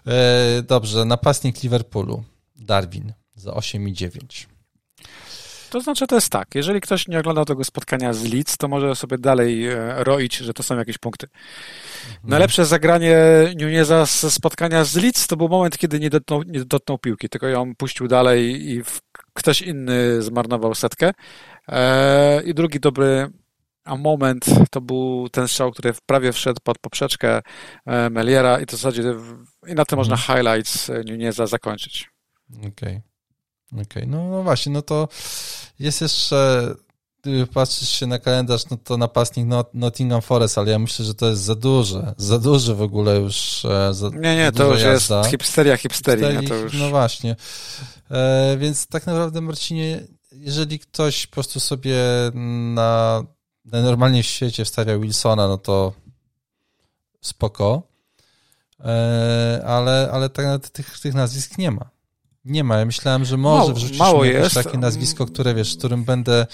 E, dobrze, napastnik Liverpoolu, Darwin za 8,9. To znaczy, to jest tak, jeżeli ktoś nie oglądał tego spotkania z Leeds, to może sobie dalej e, roić, że to są jakieś punkty. Mhm. Najlepsze zagranie Nuneza z spotkania z Leeds to był moment, kiedy nie dotknął, nie dotknął piłki, tylko ją puścił dalej i ktoś inny zmarnował setkę. E, I drugi dobry moment to był ten strzał, który prawie wszedł pod poprzeczkę e, Meliera i to w zasadzie i na tym można mhm. highlights Nuneza zakończyć. Okej. Okay. Okej, okay. no, no właśnie, no to jest jeszcze, gdyby patrzeć się na kalendarz, no to napastnik Not Nottingham Forest, ale ja myślę, że to jest za duże, za duże w ogóle już. E, za, nie, nie, to już jazda. jest hipsteria hipsterii. Hipsterii, no, już... no właśnie. E, więc tak naprawdę, Marcinie, jeżeli ktoś po prostu sobie na normalnie w świecie wstawia Wilsona, no to spoko. E, ale, ale tak tych, tych nazwisk nie ma. Nie ma. Ja myślałem, że może mało, wrzucić mało jest. takie nazwisko, które wiesz, którym będę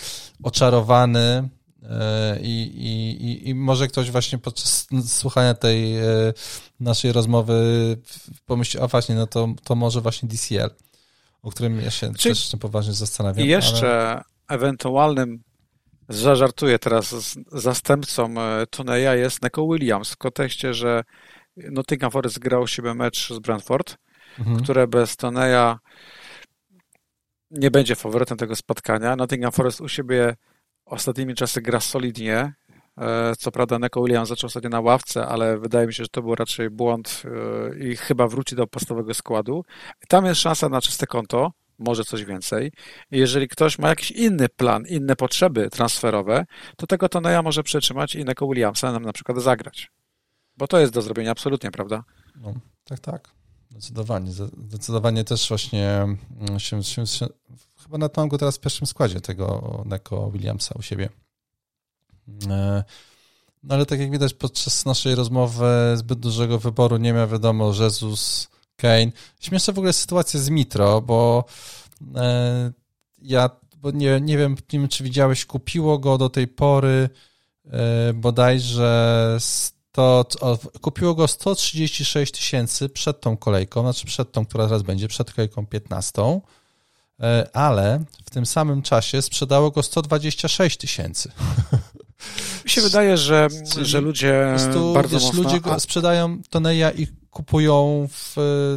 oczarowany e, i, i, i może ktoś właśnie podczas słuchania tej e, naszej rozmowy pomyśli, a właśnie, no to, to może właśnie DCL, o którym ja się Czyli też poważnie zastanawiam. I jeszcze ale... ewentualnym zażartuję teraz zastępcą e, Tuneja jest Neko Williams w kontekście, że Nottingham Forest grał u siebie mecz z Brentford mhm. które bez Toneja nie będzie faworytem tego spotkania. Nottingham Forest u siebie ostatnimi czasy gra solidnie. E, co prawda Neko Williams zaczął ostatnio na ławce, ale wydaje mi się, że to był raczej błąd e, i chyba wróci do podstawowego składu. Tam jest szansa na czyste konto, może coś więcej. Jeżeli ktoś ma jakiś inny plan, inne potrzeby transferowe, to tego Toneja może przetrzymać i Neko Williamsa nam na przykład zagrać. Bo to jest do zrobienia absolutnie, prawda? No, tak, tak. Zdecydowanie. Zdecydowanie też właśnie mm, się, się, się chyba mam go teraz w pierwszym składzie tego Neko Williamsa u siebie. E, no ale tak jak widać podczas naszej rozmowy zbyt dużego wyboru nie miał, wiadomo, Jezus, Kane. Śmieszna w ogóle sytuacja z Mitro, bo e, ja bo nie, nie wiem, nie wiem, czy widziałeś, kupiło go do tej pory e, bodajże to kupiło go 136 tysięcy przed tą kolejką, znaczy przed tą, która teraz będzie, przed kolejką 15, e, ale w tym samym czasie sprzedało go 126 tysięcy. Mi się wydaje, że, [laughs] że ludzie bardzo wiesz, mocno... ludzie sprzedają Toneja i kupują w,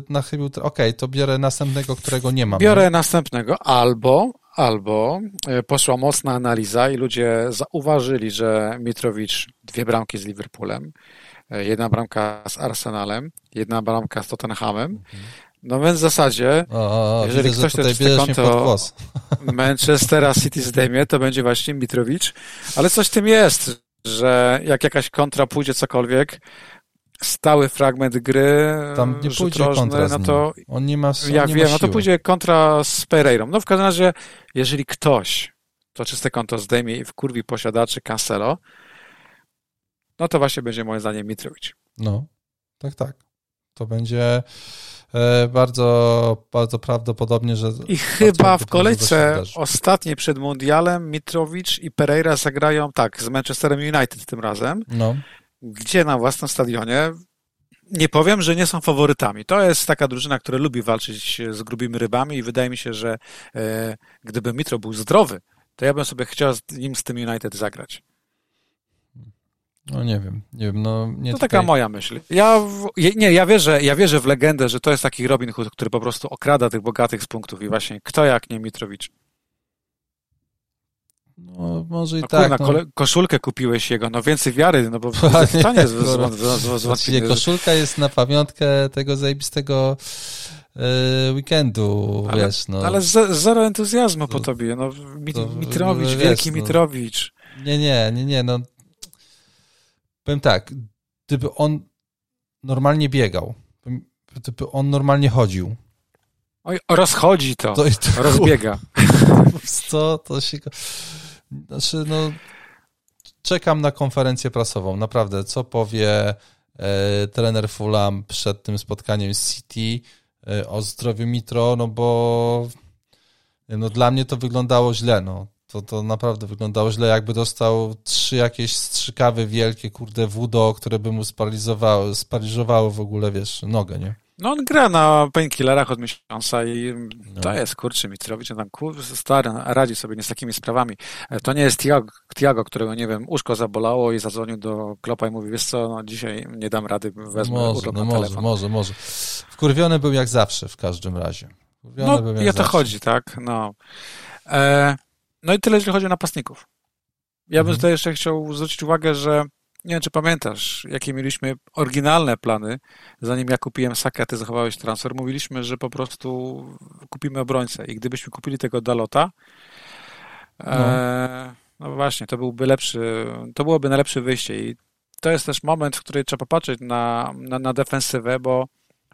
na chybił, okej, okay, to biorę następnego, którego nie mam. Biorę następnego, albo Albo e, poszła mocna analiza i ludzie zauważyli, że Mitrowicz dwie bramki z Liverpoolem, e, jedna bramka z Arsenalem, jedna bramka z Tottenhamem. No więc w zasadzie, o, o, jeżeli widzę, ktoś tutaj czyste konto [laughs] [laughs] Manchestera City zdejmie, to będzie właśnie Mitrowicz. Ale coś w tym jest, że jak jakaś kontra pójdzie cokolwiek, stały fragment gry. Tam nie pójdzie kontra no to On nie ma Ja nie wiem, no to pójdzie kontra z Pereirą. No w każdym razie, jeżeli ktoś to czyste konto zdejmie i wkurwi posiadaczy Cancelo, no to właśnie będzie moim zdaniem Mitrowicz. No, tak, tak. To będzie e, bardzo, bardzo prawdopodobnie, że... I chyba w kolejce ostatniej przed Mundialem Mitrowicz i Pereira zagrają, tak, z Manchesterem United tym razem. No gdzie na własnym stadionie nie powiem, że nie są faworytami. To jest taka drużyna, która lubi walczyć z grubymi rybami i wydaje mi się, że e, gdyby Mitro był zdrowy, to ja bym sobie chciał z nim z tym United zagrać. No nie wiem, nie wiem, no nie To tutaj... taka moja myśl. Ja, nie, ja wierzę, ja wierzę w legendę, że to jest taki Robin Hood, który po prostu okrada tych bogatych z punktów i właśnie kto jak nie Mitrowicz. No, może i no, tak. Kurna, no. koszulkę kupiłeś jego, no więcej wiary, no bo to nie jest Właściwie koszulka jest na pamiątkę tego zajebistego e, weekendu, ale, wiesz, no. Ale zero entuzjazmu po tobie, no. Mitrowicz, wiesz, wielki no. Mitrowicz. Nie, nie, nie, nie, no. Powiem tak, gdyby on normalnie biegał, gdyby on normalnie chodził, Oj, rozchodzi to, to, to rozbiega. [laughs] Co, to się... Znaczy, no, czekam na konferencję prasową. Naprawdę, co powie e, trener Fulham przed tym spotkaniem z City e, o zdrowiu Mitro, no bo no dla mnie to wyglądało źle, no. To, to naprawdę wyglądało źle, jakby dostał trzy jakieś strzykawy wielkie, kurde, wudo, które by mu sparaliżowały, sparaliżowały w ogóle, wiesz, nogę, nie? No on gra na painkillerach od miesiąca i no. to jest, kurczę, Mitrowicz, tam kur, stary, radzi sobie nie z takimi sprawami. E, to nie jest Tiago, Tiago, którego, nie wiem, uszko zabolało i zadzwonił do Klopa i mówi, wiesz co, no dzisiaj nie dam rady, wezmę może, no może, telefon. może, może. Wkurwiony był jak zawsze w każdym razie. Wkurwiony No był jak i o to zawsze. chodzi, tak, no. E, no i tyle, jeśli chodzi o napastników. Ja bym Mhm. tutaj jeszcze chciał zwrócić uwagę, że nie wiem, czy pamiętasz, jakie mieliśmy oryginalne plany, zanim ja kupiłem Sakę, ty zachowałeś transfer. Mówiliśmy, że po prostu kupimy obrońcę i gdybyśmy kupili tego Dalota, e, no właśnie, to byłby lepszy, to byłoby najlepsze wyjście i to jest też moment, w którym trzeba popatrzeć na, na, na defensywę, bo,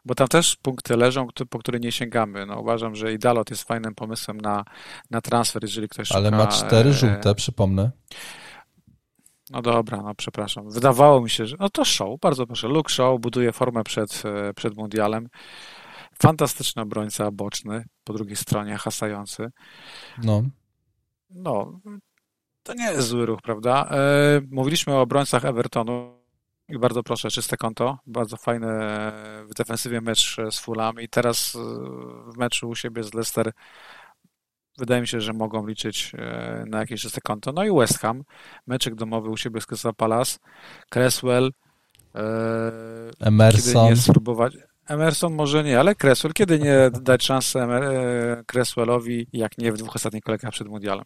bo tam też punkty leżą, po które nie sięgamy. No, uważam, że i Dalot jest fajnym pomysłem na, na transfer, jeżeli ktoś Ale szuka, ma cztery e, żółte, przypomnę. No dobra, no przepraszam. Wydawało mi się, że. No to show, bardzo proszę. Luke Show buduje formę przed, e, przed mundialem. Fantastyczny obrońca boczny, po drugiej stronie hasający. No. No, to nie jest zły ruch, prawda? E, mówiliśmy o obrońcach Evertonu i bardzo proszę, czyste konto. Bardzo fajny e, w defensywie mecz z Fulham i teraz w meczu u siebie z Leicester wydaje mi się, że mogą liczyć e, na jakieś czyste konto. No i West Ham, meczek domowy u siebie z Crystal Palace, Cresswell, e, kiedy Emerson. nie spróbować. Emerson może nie, ale Cresswell, kiedy nie dać szansę Emer- e, Cresswellowi, jak nie w dwóch ostatnich kolejkach przed mundialem.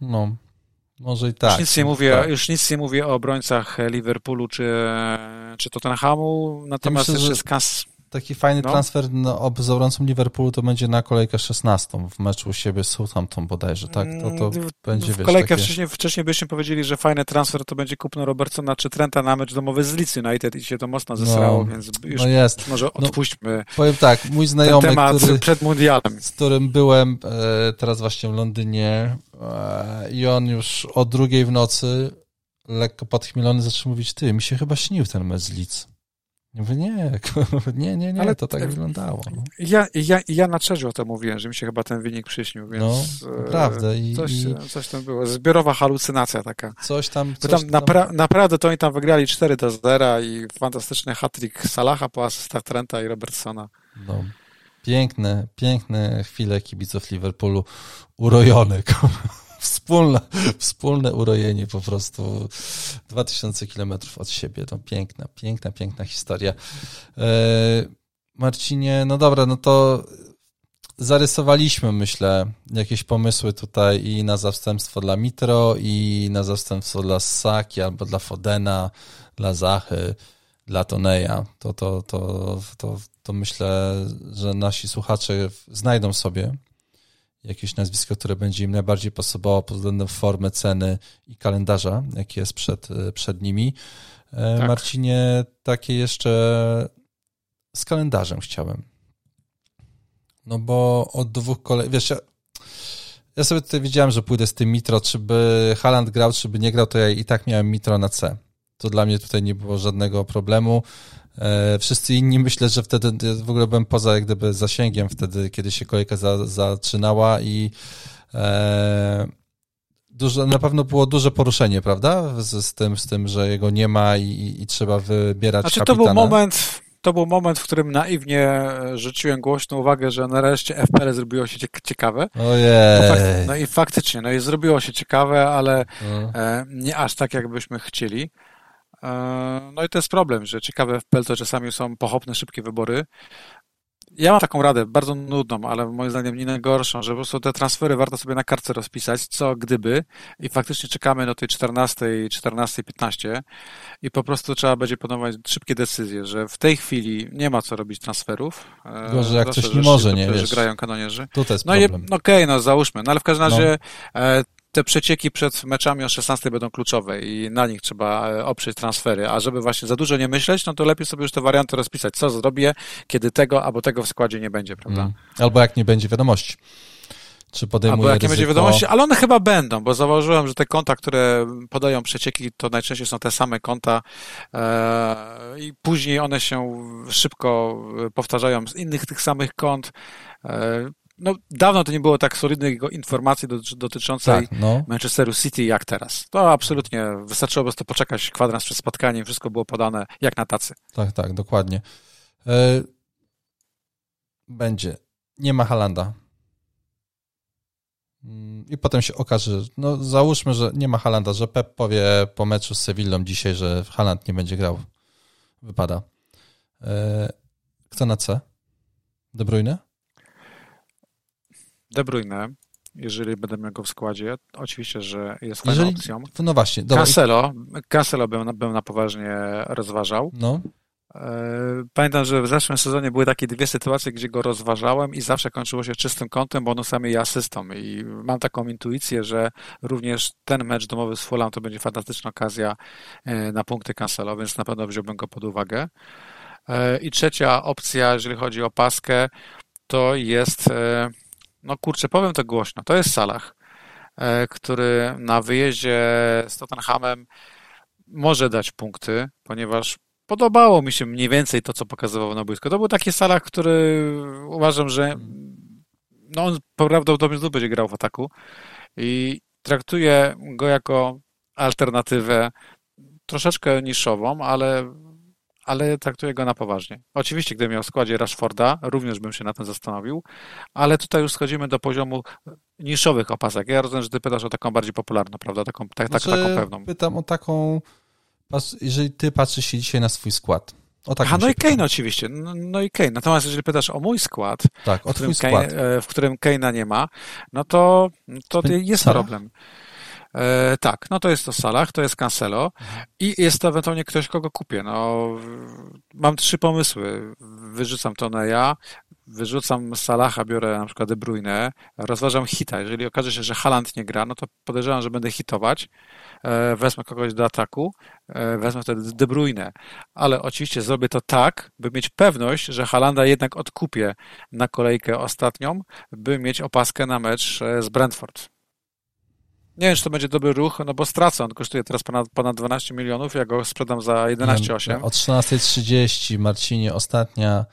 No. Może i już, tak. nic nie mówię, Tak. już nic nie mówię o obrońcach Liverpoolu czy, czy Tottenhamu, natomiast myślę, że- jeszcze z Kas... Taki fajny No. transfer no, ob- z obrońcą Liverpoolu to będzie na kolejkę 16 w meczu u siebie z Southampton bodajże, tak? To, to Mm, będzie, w wiesz, kolejkę takie... wcześniej, wcześniej byśmy powiedzieli, że fajny transfer to będzie kupno Robertsona czy Trenta na mecz domowy z Leeds United i się to mocno zesrało, No, więc już No jest. może No, odpuśćmy Powiem tak, mój znajomy, temat który, przed mundialem. z którym byłem e, teraz właśnie w Londynie e, i on już o drugiej w nocy lekko podchmielony zaczął mówić, ty, mi się chyba śnił ten mecz z Leeds. Nie, nie, nie, nie, Ale to tak te- wyglądało. No, Ja, ja, ja na trzecią o tym mówiłem, że mi się chyba ten wynik przyśnił, więc no e, naprawdę. I, coś, i coś tam było. Zbiorowa halucynacja taka. coś tam... Coś tam napra- naprawdę to oni tam wygrali 4 do 0 i fantastyczny hat-trick Salaha po asystach Trenta i Robertsona. No, piękne, piękne chwile kibiców Liverpoolu urojone. Wspólne, wspólne urojenie po prostu 2000 kilometrów od siebie. No piękna, piękna, piękna historia. E, Marcinie, no dobra, no to zarysowaliśmy, myślę, jakieś pomysły tutaj i na zastępstwo dla Mitro, i na zastępstwo dla Saki, albo dla Fodena, dla Zachy, dla Toneja. To, to, to, to, to myślę, że nasi słuchacze znajdą sobie jakieś nazwisko, które będzie im najbardziej pasowało pod względem formy, ceny i kalendarza, jaki jest przed, przed nimi. E, Tak. Marcinie, takie jeszcze z kalendarzem chciałem. No bo od dwóch kolei, wiesz, ja, ja sobie tutaj wiedziałem, że pójdę z tym Mitro, czy by Haland grał, czy by nie grał, to ja i tak miałem Mitro na C. To dla mnie tutaj nie było żadnego problemu. E, wszyscy inni myślę, że wtedy w ogóle byłem poza jak gdyby zasięgiem wtedy, kiedy się kolejka za, zaczynała i e, dużo, na pewno było duże poruszenie, prawda? Z, z, tym, z tym, że jego nie ma i, i, trzeba wybierać Znaczy to kapitana. był moment, to był moment, w którym naiwnie rzuciłem głośną uwagę, że nareszcie FPL zrobiło się ciek- ciekawe. No, fak- Ojej. no i faktycznie, no i zrobiło się ciekawe, ale No. e, nie aż tak, jakbyśmy chcieli. E, no i to jest problem, że ciekawe FPL to czasami są pochopne, szybkie wybory. Ja mam taką radę, bardzo nudną, ale moim zdaniem nie najgorszą, że po prostu te transfery warto sobie na kartce rozpisać, co gdyby i faktycznie czekamy do tej 14, 14.15 i po prostu trzeba będzie podejmować szybkie decyzje, że w tej chwili nie ma co robić transferów. E, Gorzej, jak ktoś że nie może, nie, że wiesz. grają kanonierzy. Tutaj jest No problem. no okej, no załóżmy, no ale w każdym No. razie e, te przecieki przed meczami o 16 będą kluczowe i na nich trzeba e, oprzeć transfery, a żeby właśnie za dużo nie myśleć, no to lepiej sobie już te warianty rozpisać, co zrobię, kiedy tego albo tego w składzie nie będzie, prawda? Mm. Albo jak nie będzie wiadomości. czy podejmuje Albo jakie ryzyko. będzie wiadomości, ale one chyba będą, bo zauważyłem, że te konta, które podają przecieki, to najczęściej są te same konta e, i później one się szybko powtarzają z innych tych samych kont. E, no, dawno to nie było tak solidnych informacji dotyczącej tak, no. Manchesteru City jak teraz. To absolutnie wystarczyło po prostu poczekać kwadrans przed spotkaniem, wszystko było podane jak na tacy. Tak, tak, dokładnie. E, będzie. Nie ma Halanda. Mm, I potem się okaże, no załóżmy, że nie ma Halanda, że Pep powie po meczu z Sewillą dzisiaj, że Haland nie będzie grał. Wypada. E, kto na C? De Bruyne? De Bruyne, jeżeli będę miał go w składzie, oczywiście, że jest fajną jeżeli, opcją. No właśnie. Dobra. Cancelo, Cancelo bym, bym na poważnie rozważał. No. E, pamiętam, że w zeszłym sezonie były takie dwie sytuacje, gdzie go rozważałem i zawsze kończyło się czystym kątem, bonusami i asystą. I mam taką intuicję, że również ten mecz domowy z Fulham to będzie fantastyczna okazja e, na punkty Cancelo, więc na pewno wziąłbym go pod uwagę. E, I trzecia opcja, jeżeli chodzi o paskę, to jest no kurczę, powiem to głośno, to jest Salah, e, który na wyjeździe z Tottenhamem może dać punkty, ponieważ podobało mi się mniej więcej to, co pokazywał na boisku. To był taki Salah, który uważam, że no on prawdopodobnie znów będzie grał w ataku i traktuję go jako alternatywę troszeczkę niszową, ale ale traktuję go na poważnie. Oczywiście, gdybym miał w składzie Rashforda, również bym się na tym zastanowił, ale tutaj już schodzimy do poziomu niszowych opasek. Ja rozumiem, że ty pytasz o taką bardziej popularną, prawda? Taką, tak, znaczy, taką pewną. Pytam o taką, jeżeli ty patrzysz się dzisiaj na swój skład. O tak Aha, no i Kane oczywiście. No, no, i Kane. Natomiast jeżeli pytasz o mój skład, tak, o w, którym Kane, skład. w którym Kane'a nie ma, no to, to jest problem. E, tak, no to jest to Salah, to jest Cancelo i jest to ewentualnie ktoś, kogo kupię. No, mam trzy pomysły. Wyrzucam to na ja, wyrzucam Salaha, biorę na przykład De Bruyne, rozważam hita. Jeżeli okaże się, że Haaland nie gra, no to podejrzewam, że będę hitować. E, wezmę kogoś do ataku, e, wezmę wtedy De Bruyne. Ale oczywiście zrobię to tak, by mieć pewność, że Halanda jednak odkupię na kolejkę ostatnią, by mieć opaskę na mecz z Brentford. Nie wiem, czy to będzie dobry ruch, no bo stracę. On kosztuje teraz ponad, ponad 12 milionów, ja go sprzedam za 11,8. O 13.30, Marcinie, ostatnia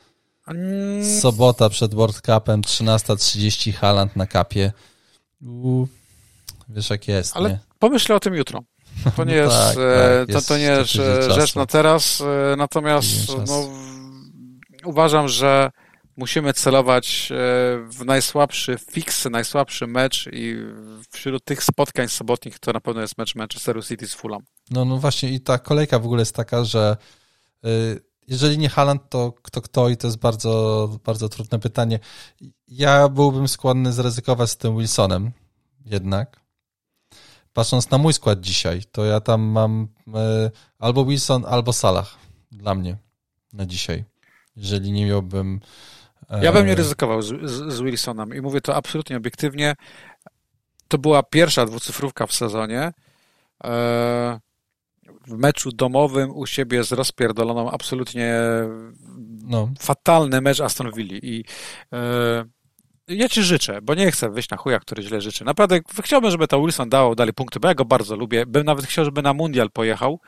mm. sobota przed World Cupem, 13.30, Haland na kapie. U, wiesz jak jest, Ale nie? pomyślę o tym jutro. To nie no jest, tak, e, tak, to, to nie jest rzecz na teraz, e, natomiast no, uważam, że musimy celować e, w najsłabszy fix, najsłabszy mecz i wśród tych spotkań sobotnich to na pewno jest mecz Manchesteru City z Fulham. No, no właśnie i ta kolejka w ogóle jest taka, że y, jeżeli nie Haaland, to kto kto i to jest bardzo, bardzo trudne pytanie. Ja byłbym skłonny zryzykować z tym Wilsonem jednak. Patrząc na mój skład dzisiaj, to ja tam mam y, albo Wilson, albo Salah dla mnie na dzisiaj. Jeżeli nie miałbym ja bym nie ryzykował z, z, z Wilsonem i mówię to absolutnie obiektywnie. To była pierwsza dwucyfrówka w sezonie. E, w meczu domowym u siebie z rozpierdoloną absolutnie no. fatalny mecz Aston Villa i e, ja ci życzę, bo nie chcę wyjść na chuja, który źle życzy. Naprawdę chciałbym, żeby to Wilson dał dalej punkty, bo ja go bardzo lubię. Bym nawet chciał, żeby na mundial pojechał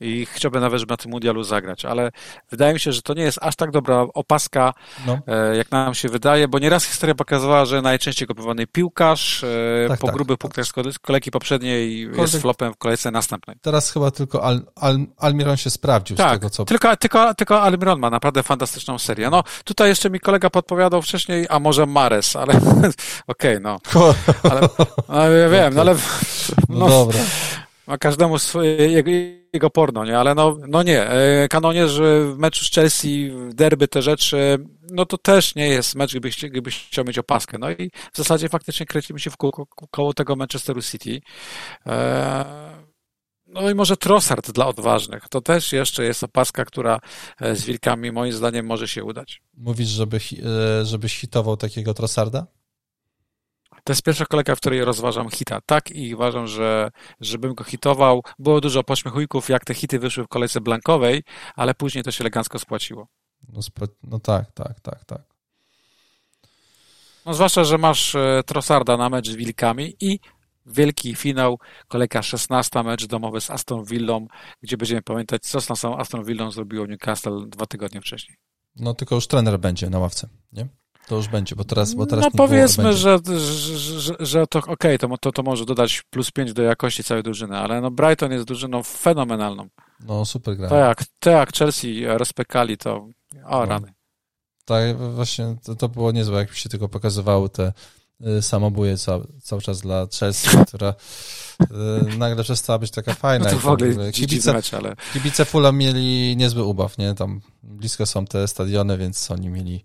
i chciałbym nawet, żeby na tym mundialu zagrać, ale wydaje mi się, że to nie jest aż tak dobra opaska, no. E, jak nam się wydaje, bo nieraz historia pokazywała, że najczęściej kupowany piłkarz e, tak, po tak, grubych tak. punktach z kolejki poprzedniej jest flopem w kolejce następnej. Teraz chyba tylko Al, Al, Almiron się sprawdził tak, z tego, co... tylko, tylko, tylko Almiron ma naprawdę fantastyczną serię. No, tutaj jeszcze mi kolega podpowiadał wcześniej, a może Mare Mares, ale [laughs] okej, okay, no. [laughs] Ale. Ja wiem, no ale... No, no dobra. Ma każdemu swoje, jego, jego porno, nie? Ale no, no nie. E, Kanonierzy w meczu z Chelsea, w derby, te rzeczy, no to też nie jest mecz, gdybyś, gdybyś chciał mieć opaskę. No i w zasadzie faktycznie kręcimy się w koło, koło tego Manchesteru City. E, no i może Trossard dla odważnych. To też jeszcze jest opaska, która e, z Wilkami moim zdaniem może się udać. Mówisz, żeby, e, żebyś hitował takiego Trossarda? To jest pierwsza kolejka, w której rozważam hita. Tak i uważam, że żebym go hitował. Było dużo pośmiechujków, jak te hity wyszły w kolejce blankowej, ale później to się elegancko spłaciło. No, no tak, tak, tak, tak. No zwłaszcza, że masz e, Trossarda na mecz z Wilkami i wielki finał, kolejka 16 mecz domowy z Aston Villą, gdzie będziemy pamiętać, co z naszą Aston Villą zrobiło Newcastle dwa tygodnie wcześniej. No tylko już trener będzie na ławce, nie? To już będzie, bo teraz, bo teraz No powiedzmy, że, że, że, że, to okej, okay, to, to, to może dodać plus 5 do jakości całej drużyny, ale no Brighton jest drużyną fenomenalną. No super gra. To jak, to jak Chelsea rozpekali, to o no. rany. Tak, właśnie to, to było niezłe, jak się tylko pokazywały te samobuje cały, cały czas dla Chelsea, [laughs] która y, nagle przestała być taka fajna. No to w ogóle kibice, mecz, ale... kibice Fulham mieli niezły ubaw, nie? Tam blisko są te stadiony, więc oni mieli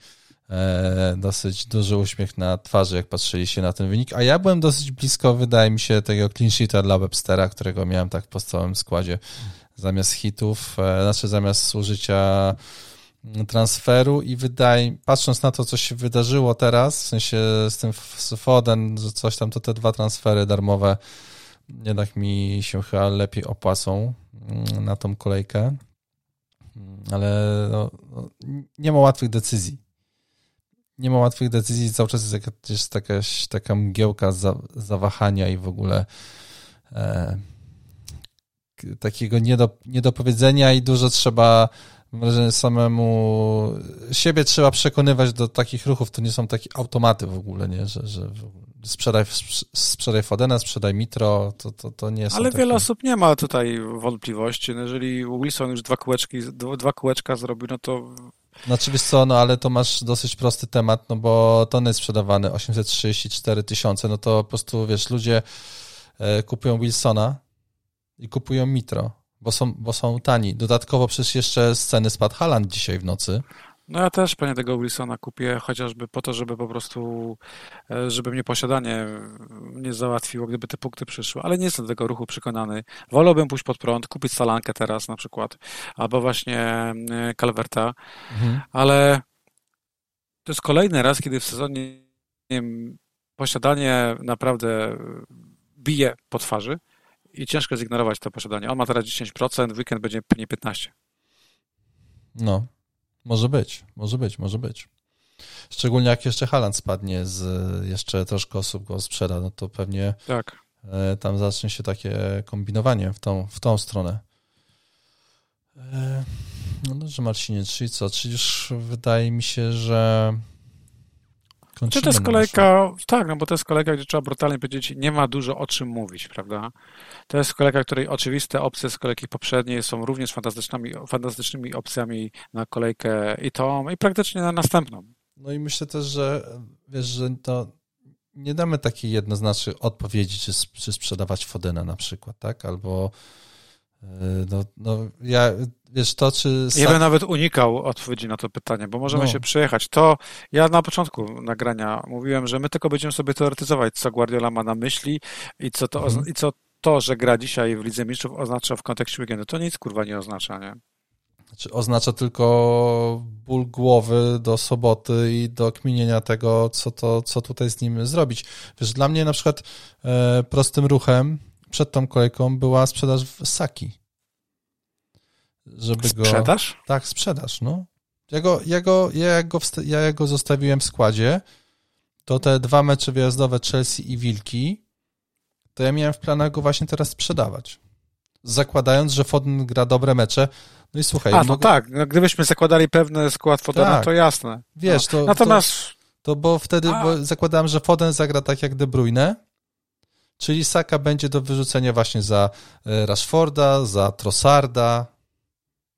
e, dosyć duży uśmiech na twarzy, jak patrzyli się na ten wynik, a ja byłem dosyć blisko, wydaje mi się, tego clean sheeta dla Webstera, którego miałem tak po całym składzie zamiast hitów, e, znaczy zamiast użycia transferu i wydaje, patrząc na to, co się wydarzyło teraz, w sensie z tym z Foden, że coś tam, to te dwa transfery darmowe jednak mi się chyba lepiej opłacą mm, na tą kolejkę, mm, ale no, no, nie ma łatwych decyzji. Nie ma łatwych decyzji, cały czas jest jakaś, jakaś taka mgiełka za, zawahania i w ogóle e, takiego niedo, niedopowiedzenia i dużo trzeba wrażenie samemu siebie trzeba przekonywać do takich ruchów, to nie są takie automaty w ogóle, nie, że, że sprzedaj, sprzedaj Fodena, sprzedaj Mitro, to, to, to nie są Ale takie... wiele osób nie ma tutaj wątpliwości, no jeżeli Wilson już dwa kółeczki, dwa kółeczka zrobił, no to znaczy wiesz co, no ale to masz dosyć prosty temat, no bo to jest sprzedawany 834 tysiące, no to po prostu wiesz, ludzie e, kupują Wilsona i kupują Mitro bo są, bo są tani. Dodatkowo przecież jeszcze z ceny spadł Haland dzisiaj w nocy. No ja też pewnie tego Wilsona kupię, chociażby po to, żeby po prostu, e, żeby mnie posiadanie nie załatwiło, gdyby te punkty przyszły, ale nie jestem do tego ruchu przekonany. Wolałbym pójść pod prąd, kupić Salankę teraz na przykład, albo właśnie e, Calverta, mhm. ale to jest kolejny raz, kiedy w sezonie wiem, posiadanie naprawdę bije po twarzy, i ciężko zignorować to posiadanie. On ma teraz 10%, weekend będzie pewnie 15%. No, może być, może być, może być. Szczególnie jak jeszcze Haland spadnie, z jeszcze troszkę osób go sprzeda, no to pewnie tak. E, tam zacznie się takie kombinowanie w tą, w tą stronę. E, no dobrze, Marcinie, czyli co? Czyli już wydaje mi się, że czy to jest kolejka, tak, no bo to jest kolejka, gdzie trzeba brutalnie powiedzieć, nie ma dużo o czym mówić, prawda? To jest kolejka, której oczywiste opcje z kolejki poprzedniej są również fantastycznymi, fantastycznymi opcjami na kolejkę i tą, i praktycznie na następną. No i myślę też, że wiesz, że to nie damy takiej jednoznacznej odpowiedzi, czy, czy sprzedawać Fodena na przykład, tak? Albo no, no ja, wiesz, to czy... Ja bym nawet unikał odpowiedzi na to pytanie, bo możemy no. się przejechać. To ja na początku nagrania mówiłem, że my tylko będziemy sobie teoretyzować, co Guardiola ma na myśli i co to, mhm. i co to, że gra dzisiaj w Lidze Mistrzów oznacza w kontekście weekendu. To nic kurwa nie oznacza, nie? Znaczy oznacza tylko ból głowy do soboty i do kminienia tego, co, to, co tutaj z nim zrobić. Wiesz, dla mnie na przykład e, prostym ruchem przed tą kolejką była sprzedaż w Saki. Żeby go... Sprzedaż? Tak, sprzedaż, no. Ja go, ja, go, ja, go, ja go zostawiłem w składzie, to te dwa mecze wyjazdowe Chelsea i Wilki, to ja miałem w planach go właśnie teraz sprzedawać. Zakładając, że Foden gra dobre mecze. No i słuchaj. A, no tak, no, gdybyśmy zakładali pewny skład Fodena, tak. to jasne. Wiesz, no. to. Natomiast. To, to bo wtedy bo zakładałem, że Foden zagra tak jak De Bruyne, Czyli Saka będzie do wyrzucenia właśnie za e, Rashforda, za Trossarda.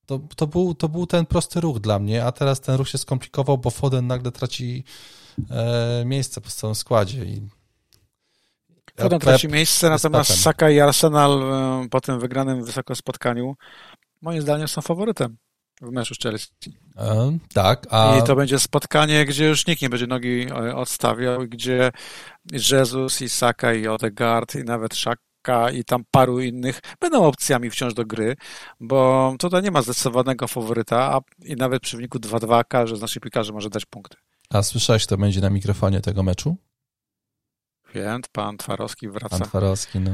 To, to, był, to był ten prosty ruch dla mnie, a teraz ten ruch się skomplikował, bo Foden nagle traci e, miejsce po całym składzie. I Foden traci miejsce, natomiast Saka i Arsenal e, po tym wygranym wysoko spotkaniu moim zdaniem są faworytem w meczu z Chelsea. E, tak. A... I to będzie spotkanie, gdzie już nikt nie będzie nogi e, odstawiał, gdzie Jezus i Saka i Odegaard i nawet Szaka i tam paru innych będą opcjami wciąż do gry, bo tutaj nie ma zdecydowanego faworyta, a i nawet przy wyniku 2-2 każdy z naszych piłkarzy może dać punkty. A słyszałeś, kto będzie na mikrofonie tego meczu? Wiem, pan Twarowski wraca. Pan Twarowski, no.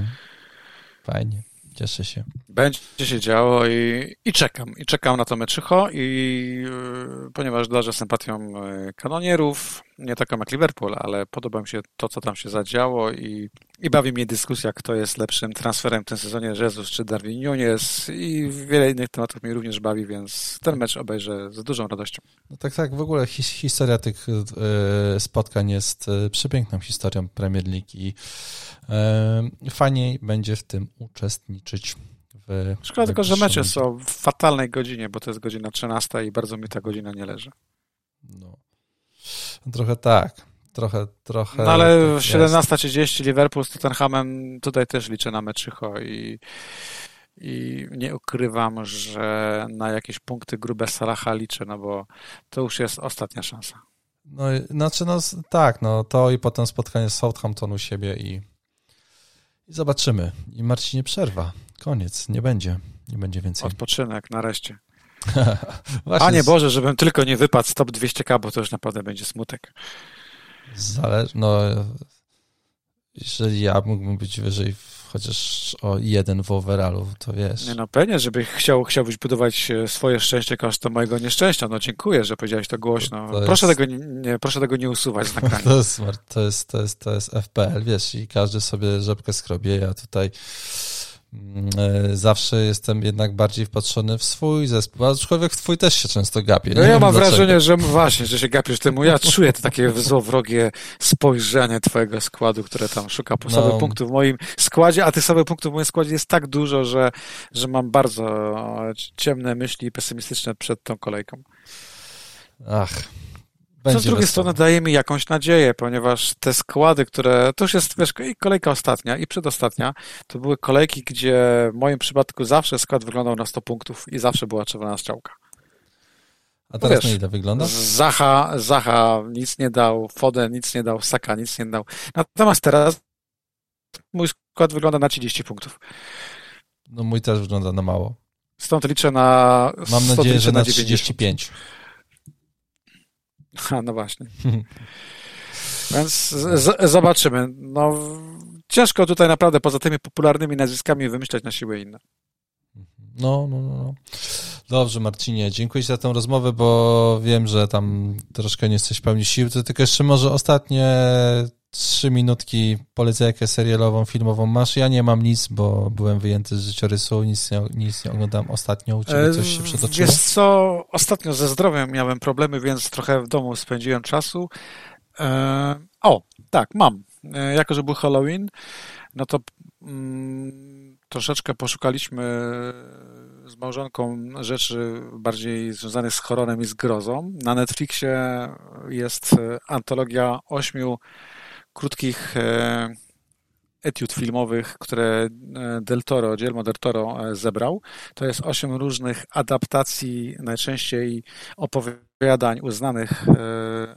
Fajnie. Cieszę się. Będzie się działo i, i czekam. I czekam na to meczycho i yy, ponieważ darzę sympatią kanonierów, nie taką jak Liverpool, ale podoba mi się to, co tam się zadziało i, i bawi mnie dyskusja, kto jest lepszym transferem w tym sezonie, Jezus czy Darwin Nunes i wiele innych tematów mnie również bawi, więc ten mecz obejrzę z dużą radością. No tak, tak, w ogóle his historia tych y, spotkań jest y, przepiękną historią Premier League i y, fajniej będzie w tym uczestniczyć. W Szkoda tylko, że mecze są w fatalnej godzinie, bo to jest godzina 13 i bardzo mi ta godzina nie leży. Trochę tak. Trochę, trochę. No ale tak 17.30 Liverpool z Tottenhamem tutaj też liczę na meczycho i, i nie ukrywam, że na jakieś punkty grube Salaha liczę, no bo to już jest ostatnia szansa. No, znaczy, no tak, no to i potem spotkanie z Southampton u siebie i, i zobaczymy. I Marcinie przerwa. Koniec, nie będzie. Nie będzie więcej. Odpoczynek, nareszcie. A nie Boże, żebym tylko nie wypadł z top 200k, bo to już naprawdę będzie smutek. Zależy, no jeżeli ja mógłbym być wyżej chociaż o jeden w overallu, to wiesz. Nie no, pewnie, żeby chciał, chciałbyś budować e, swoje szczęście kosztem mojego nieszczęścia. No dziękuję, że powiedziałeś to głośno. To proszę, tego nie, proszę tego nie usuwać z [laughs] nagrania. To jest, to jest, to jest, to jest FPL, wiesz, i każdy sobie rzepkę skrobie, ja tutaj zawsze jestem jednak bardziej wpatrzony w swój zespół, aczkolwiek w twój też się często gapię. No ja mam dlaczego. wrażenie, że właśnie, że się gapisz temu. Ja czuję to takie złowrogie spojrzenie twojego składu, które tam szuka po no. punktów w moim składzie, a tych samych punktów w moim składzie jest tak dużo, że, że mam bardzo ciemne myśli i pesymistyczne przed tą kolejką. Ach, co z drugiej strony daje mi jakąś nadzieję, ponieważ te składy, które, to już jest, wiesz, i kolejka ostatnia i przedostatnia, to były kolejki, gdzie w moim przypadku zawsze skład wyglądał na 100 punktów i zawsze była czerwona strzałka. A teraz wiesz, na ile wygląda? Zacha, Zacha nic nie dał, Foden nic nie dał, Saka nic nie dał. Natomiast teraz mój skład wygląda na 30 punktów. No mój też wygląda na mało. Stąd liczę na. Mam nadzieję, że na 35. A, no właśnie. Więc z, zobaczymy. No, ciężko tutaj naprawdę poza tymi popularnymi nazwiskami wymyślać na siłę inne. No, no, no. Dobrze, Marcinie, dziękuję Ci za tę rozmowę, bo wiem, że tam troszkę nie jesteś pełni sił. Tylko jeszcze może ostatnie trzy minutki polecajkę serialową, filmową masz. Ja nie mam nic, bo byłem wyjęty z życiorysu, nic nie, nic nie oglądam ostatnio. U Ciebie coś się przetoczyło? Wiesz co, ostatnio ze zdrowiem miałem problemy, więc trochę w domu spędziłem czasu. E, o, tak, mam. E, jako, że był Halloween, no to mm, troszeczkę poszukaliśmy z małżonką rzeczy bardziej związanych z horrorem i z grozą. Na Netflixie jest antologia ośmiu krótkich e, etiud filmowych, które e, Del Toro, Guillermo del Toro e, zebrał. To jest osiem różnych adaptacji, najczęściej opowiadań uznanych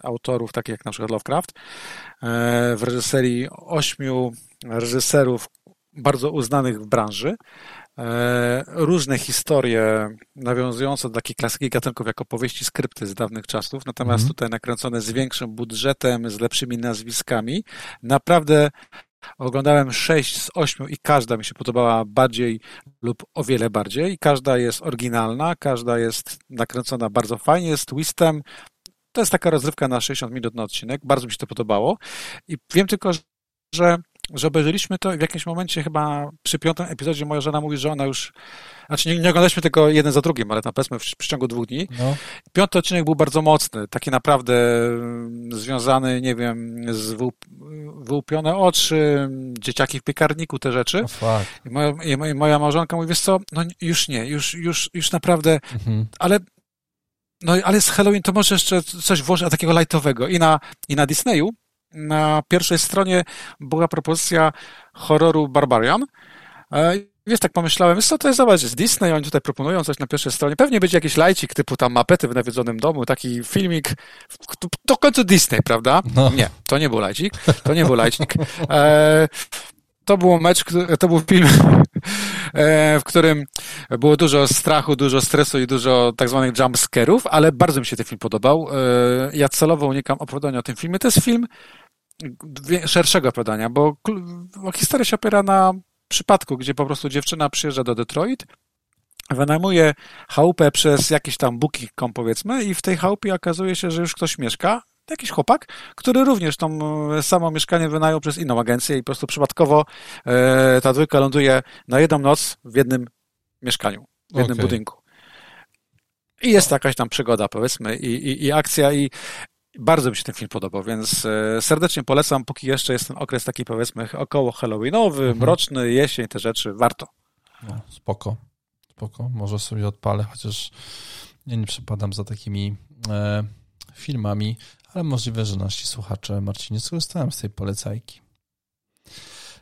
autorów, takich jak na przykład Lovecraft, w reżyserii ośmiu reżyserów bardzo uznanych w branży. E, różne historie nawiązujące do takiej klasyki gatunków jak opowieści skrypty z dawnych czasów, natomiast mm. tutaj nakręcone z większym budżetem, z lepszymi nazwiskami. Naprawdę Oglądałem sześć z ośmiu i każda mi się podobała bardziej lub o wiele bardziej. Każda jest oryginalna, każda jest nakręcona bardzo fajnie, z twistem. To jest taka rozrywka na 60 minut na odcinek. Bardzo mi się to podobało. I wiem tylko, że że obejrzeliśmy to i w jakimś momencie chyba przy piątym epizodzie moja żona mówi, że ona już, znaczy nie, nie oglądaliśmy tego jeden za drugim, ale tam powiedzmy w, w ciągu dwóch dni. No. Piąty odcinek był bardzo mocny, taki naprawdę związany, nie wiem, z wyłupione oczy, dzieciaki w piekarniku, te rzeczy. Oh, I, moja, I moja małżonka mówi, wiesz co, no już nie, już, już, już naprawdę, mhm. ale no ale z Halloween to może jeszcze coś włożyć takiego lightowego i na, i na Disneyu na pierwszej stronie była propozycja horroru Barbarian. E, wiesz, tak pomyślałem, co, to jest, zobacz, z Disney, oni tutaj proponują coś na pierwszej stronie. Pewnie będzie jakiś lajcik typu tam mapety w nawiedzonym domu, taki filmik, to w końcu Disney, prawda? No. Nie, to nie był lajcik, to nie był lajcik. E, to był mecz, to był film, w którym było dużo strachu, dużo stresu i dużo tak zwanych jumpscarów, ale bardzo mi się ten film podobał. Ja celowo unikam opowiadania o tym filmie. To jest film szerszego opowiadania, bo historia się opiera na przypadku, gdzie po prostu dziewczyna przyjeżdża do Detroit, wynajmuje chałupę przez jakiś tam booking.com powiedzmy i w tej chałupie okazuje się, że już ktoś mieszka, jakiś chłopak, który również to e, samo mieszkanie wynajął przez inną agencję i po prostu przypadkowo e, ta dwójka ląduje na jedną noc w jednym mieszkaniu, w jednym okay. budynku. I jest jakaś tam przygoda, powiedzmy, i, i, i akcja, i bardzo mi się ten film podobał, więc e, serdecznie polecam, póki jeszcze jest ten okres taki, powiedzmy, około halloweenowy, mhm. mroczny, jesień, te rzeczy, warto. No, spoko, spoko, może sobie odpalę, chociaż ja nie przepadam za takimi e, filmami, ale możliwe, że nasi słuchacze, Marcinie, skorzystają z tej polecajki.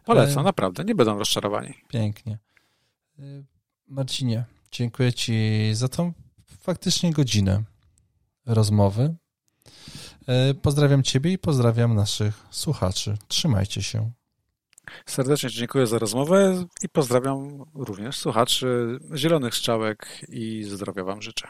Polecam, e, naprawdę, nie będą rozczarowani. Pięknie. E, Marcinie, dziękuję Ci za tą faktycznie godzinę rozmowy. E, pozdrawiam Ciebie i pozdrawiam naszych słuchaczy. Trzymajcie się. Serdecznie dziękuję za rozmowę i pozdrawiam również słuchaczy Zielonych Strzałek i zdrowia Wam życzę.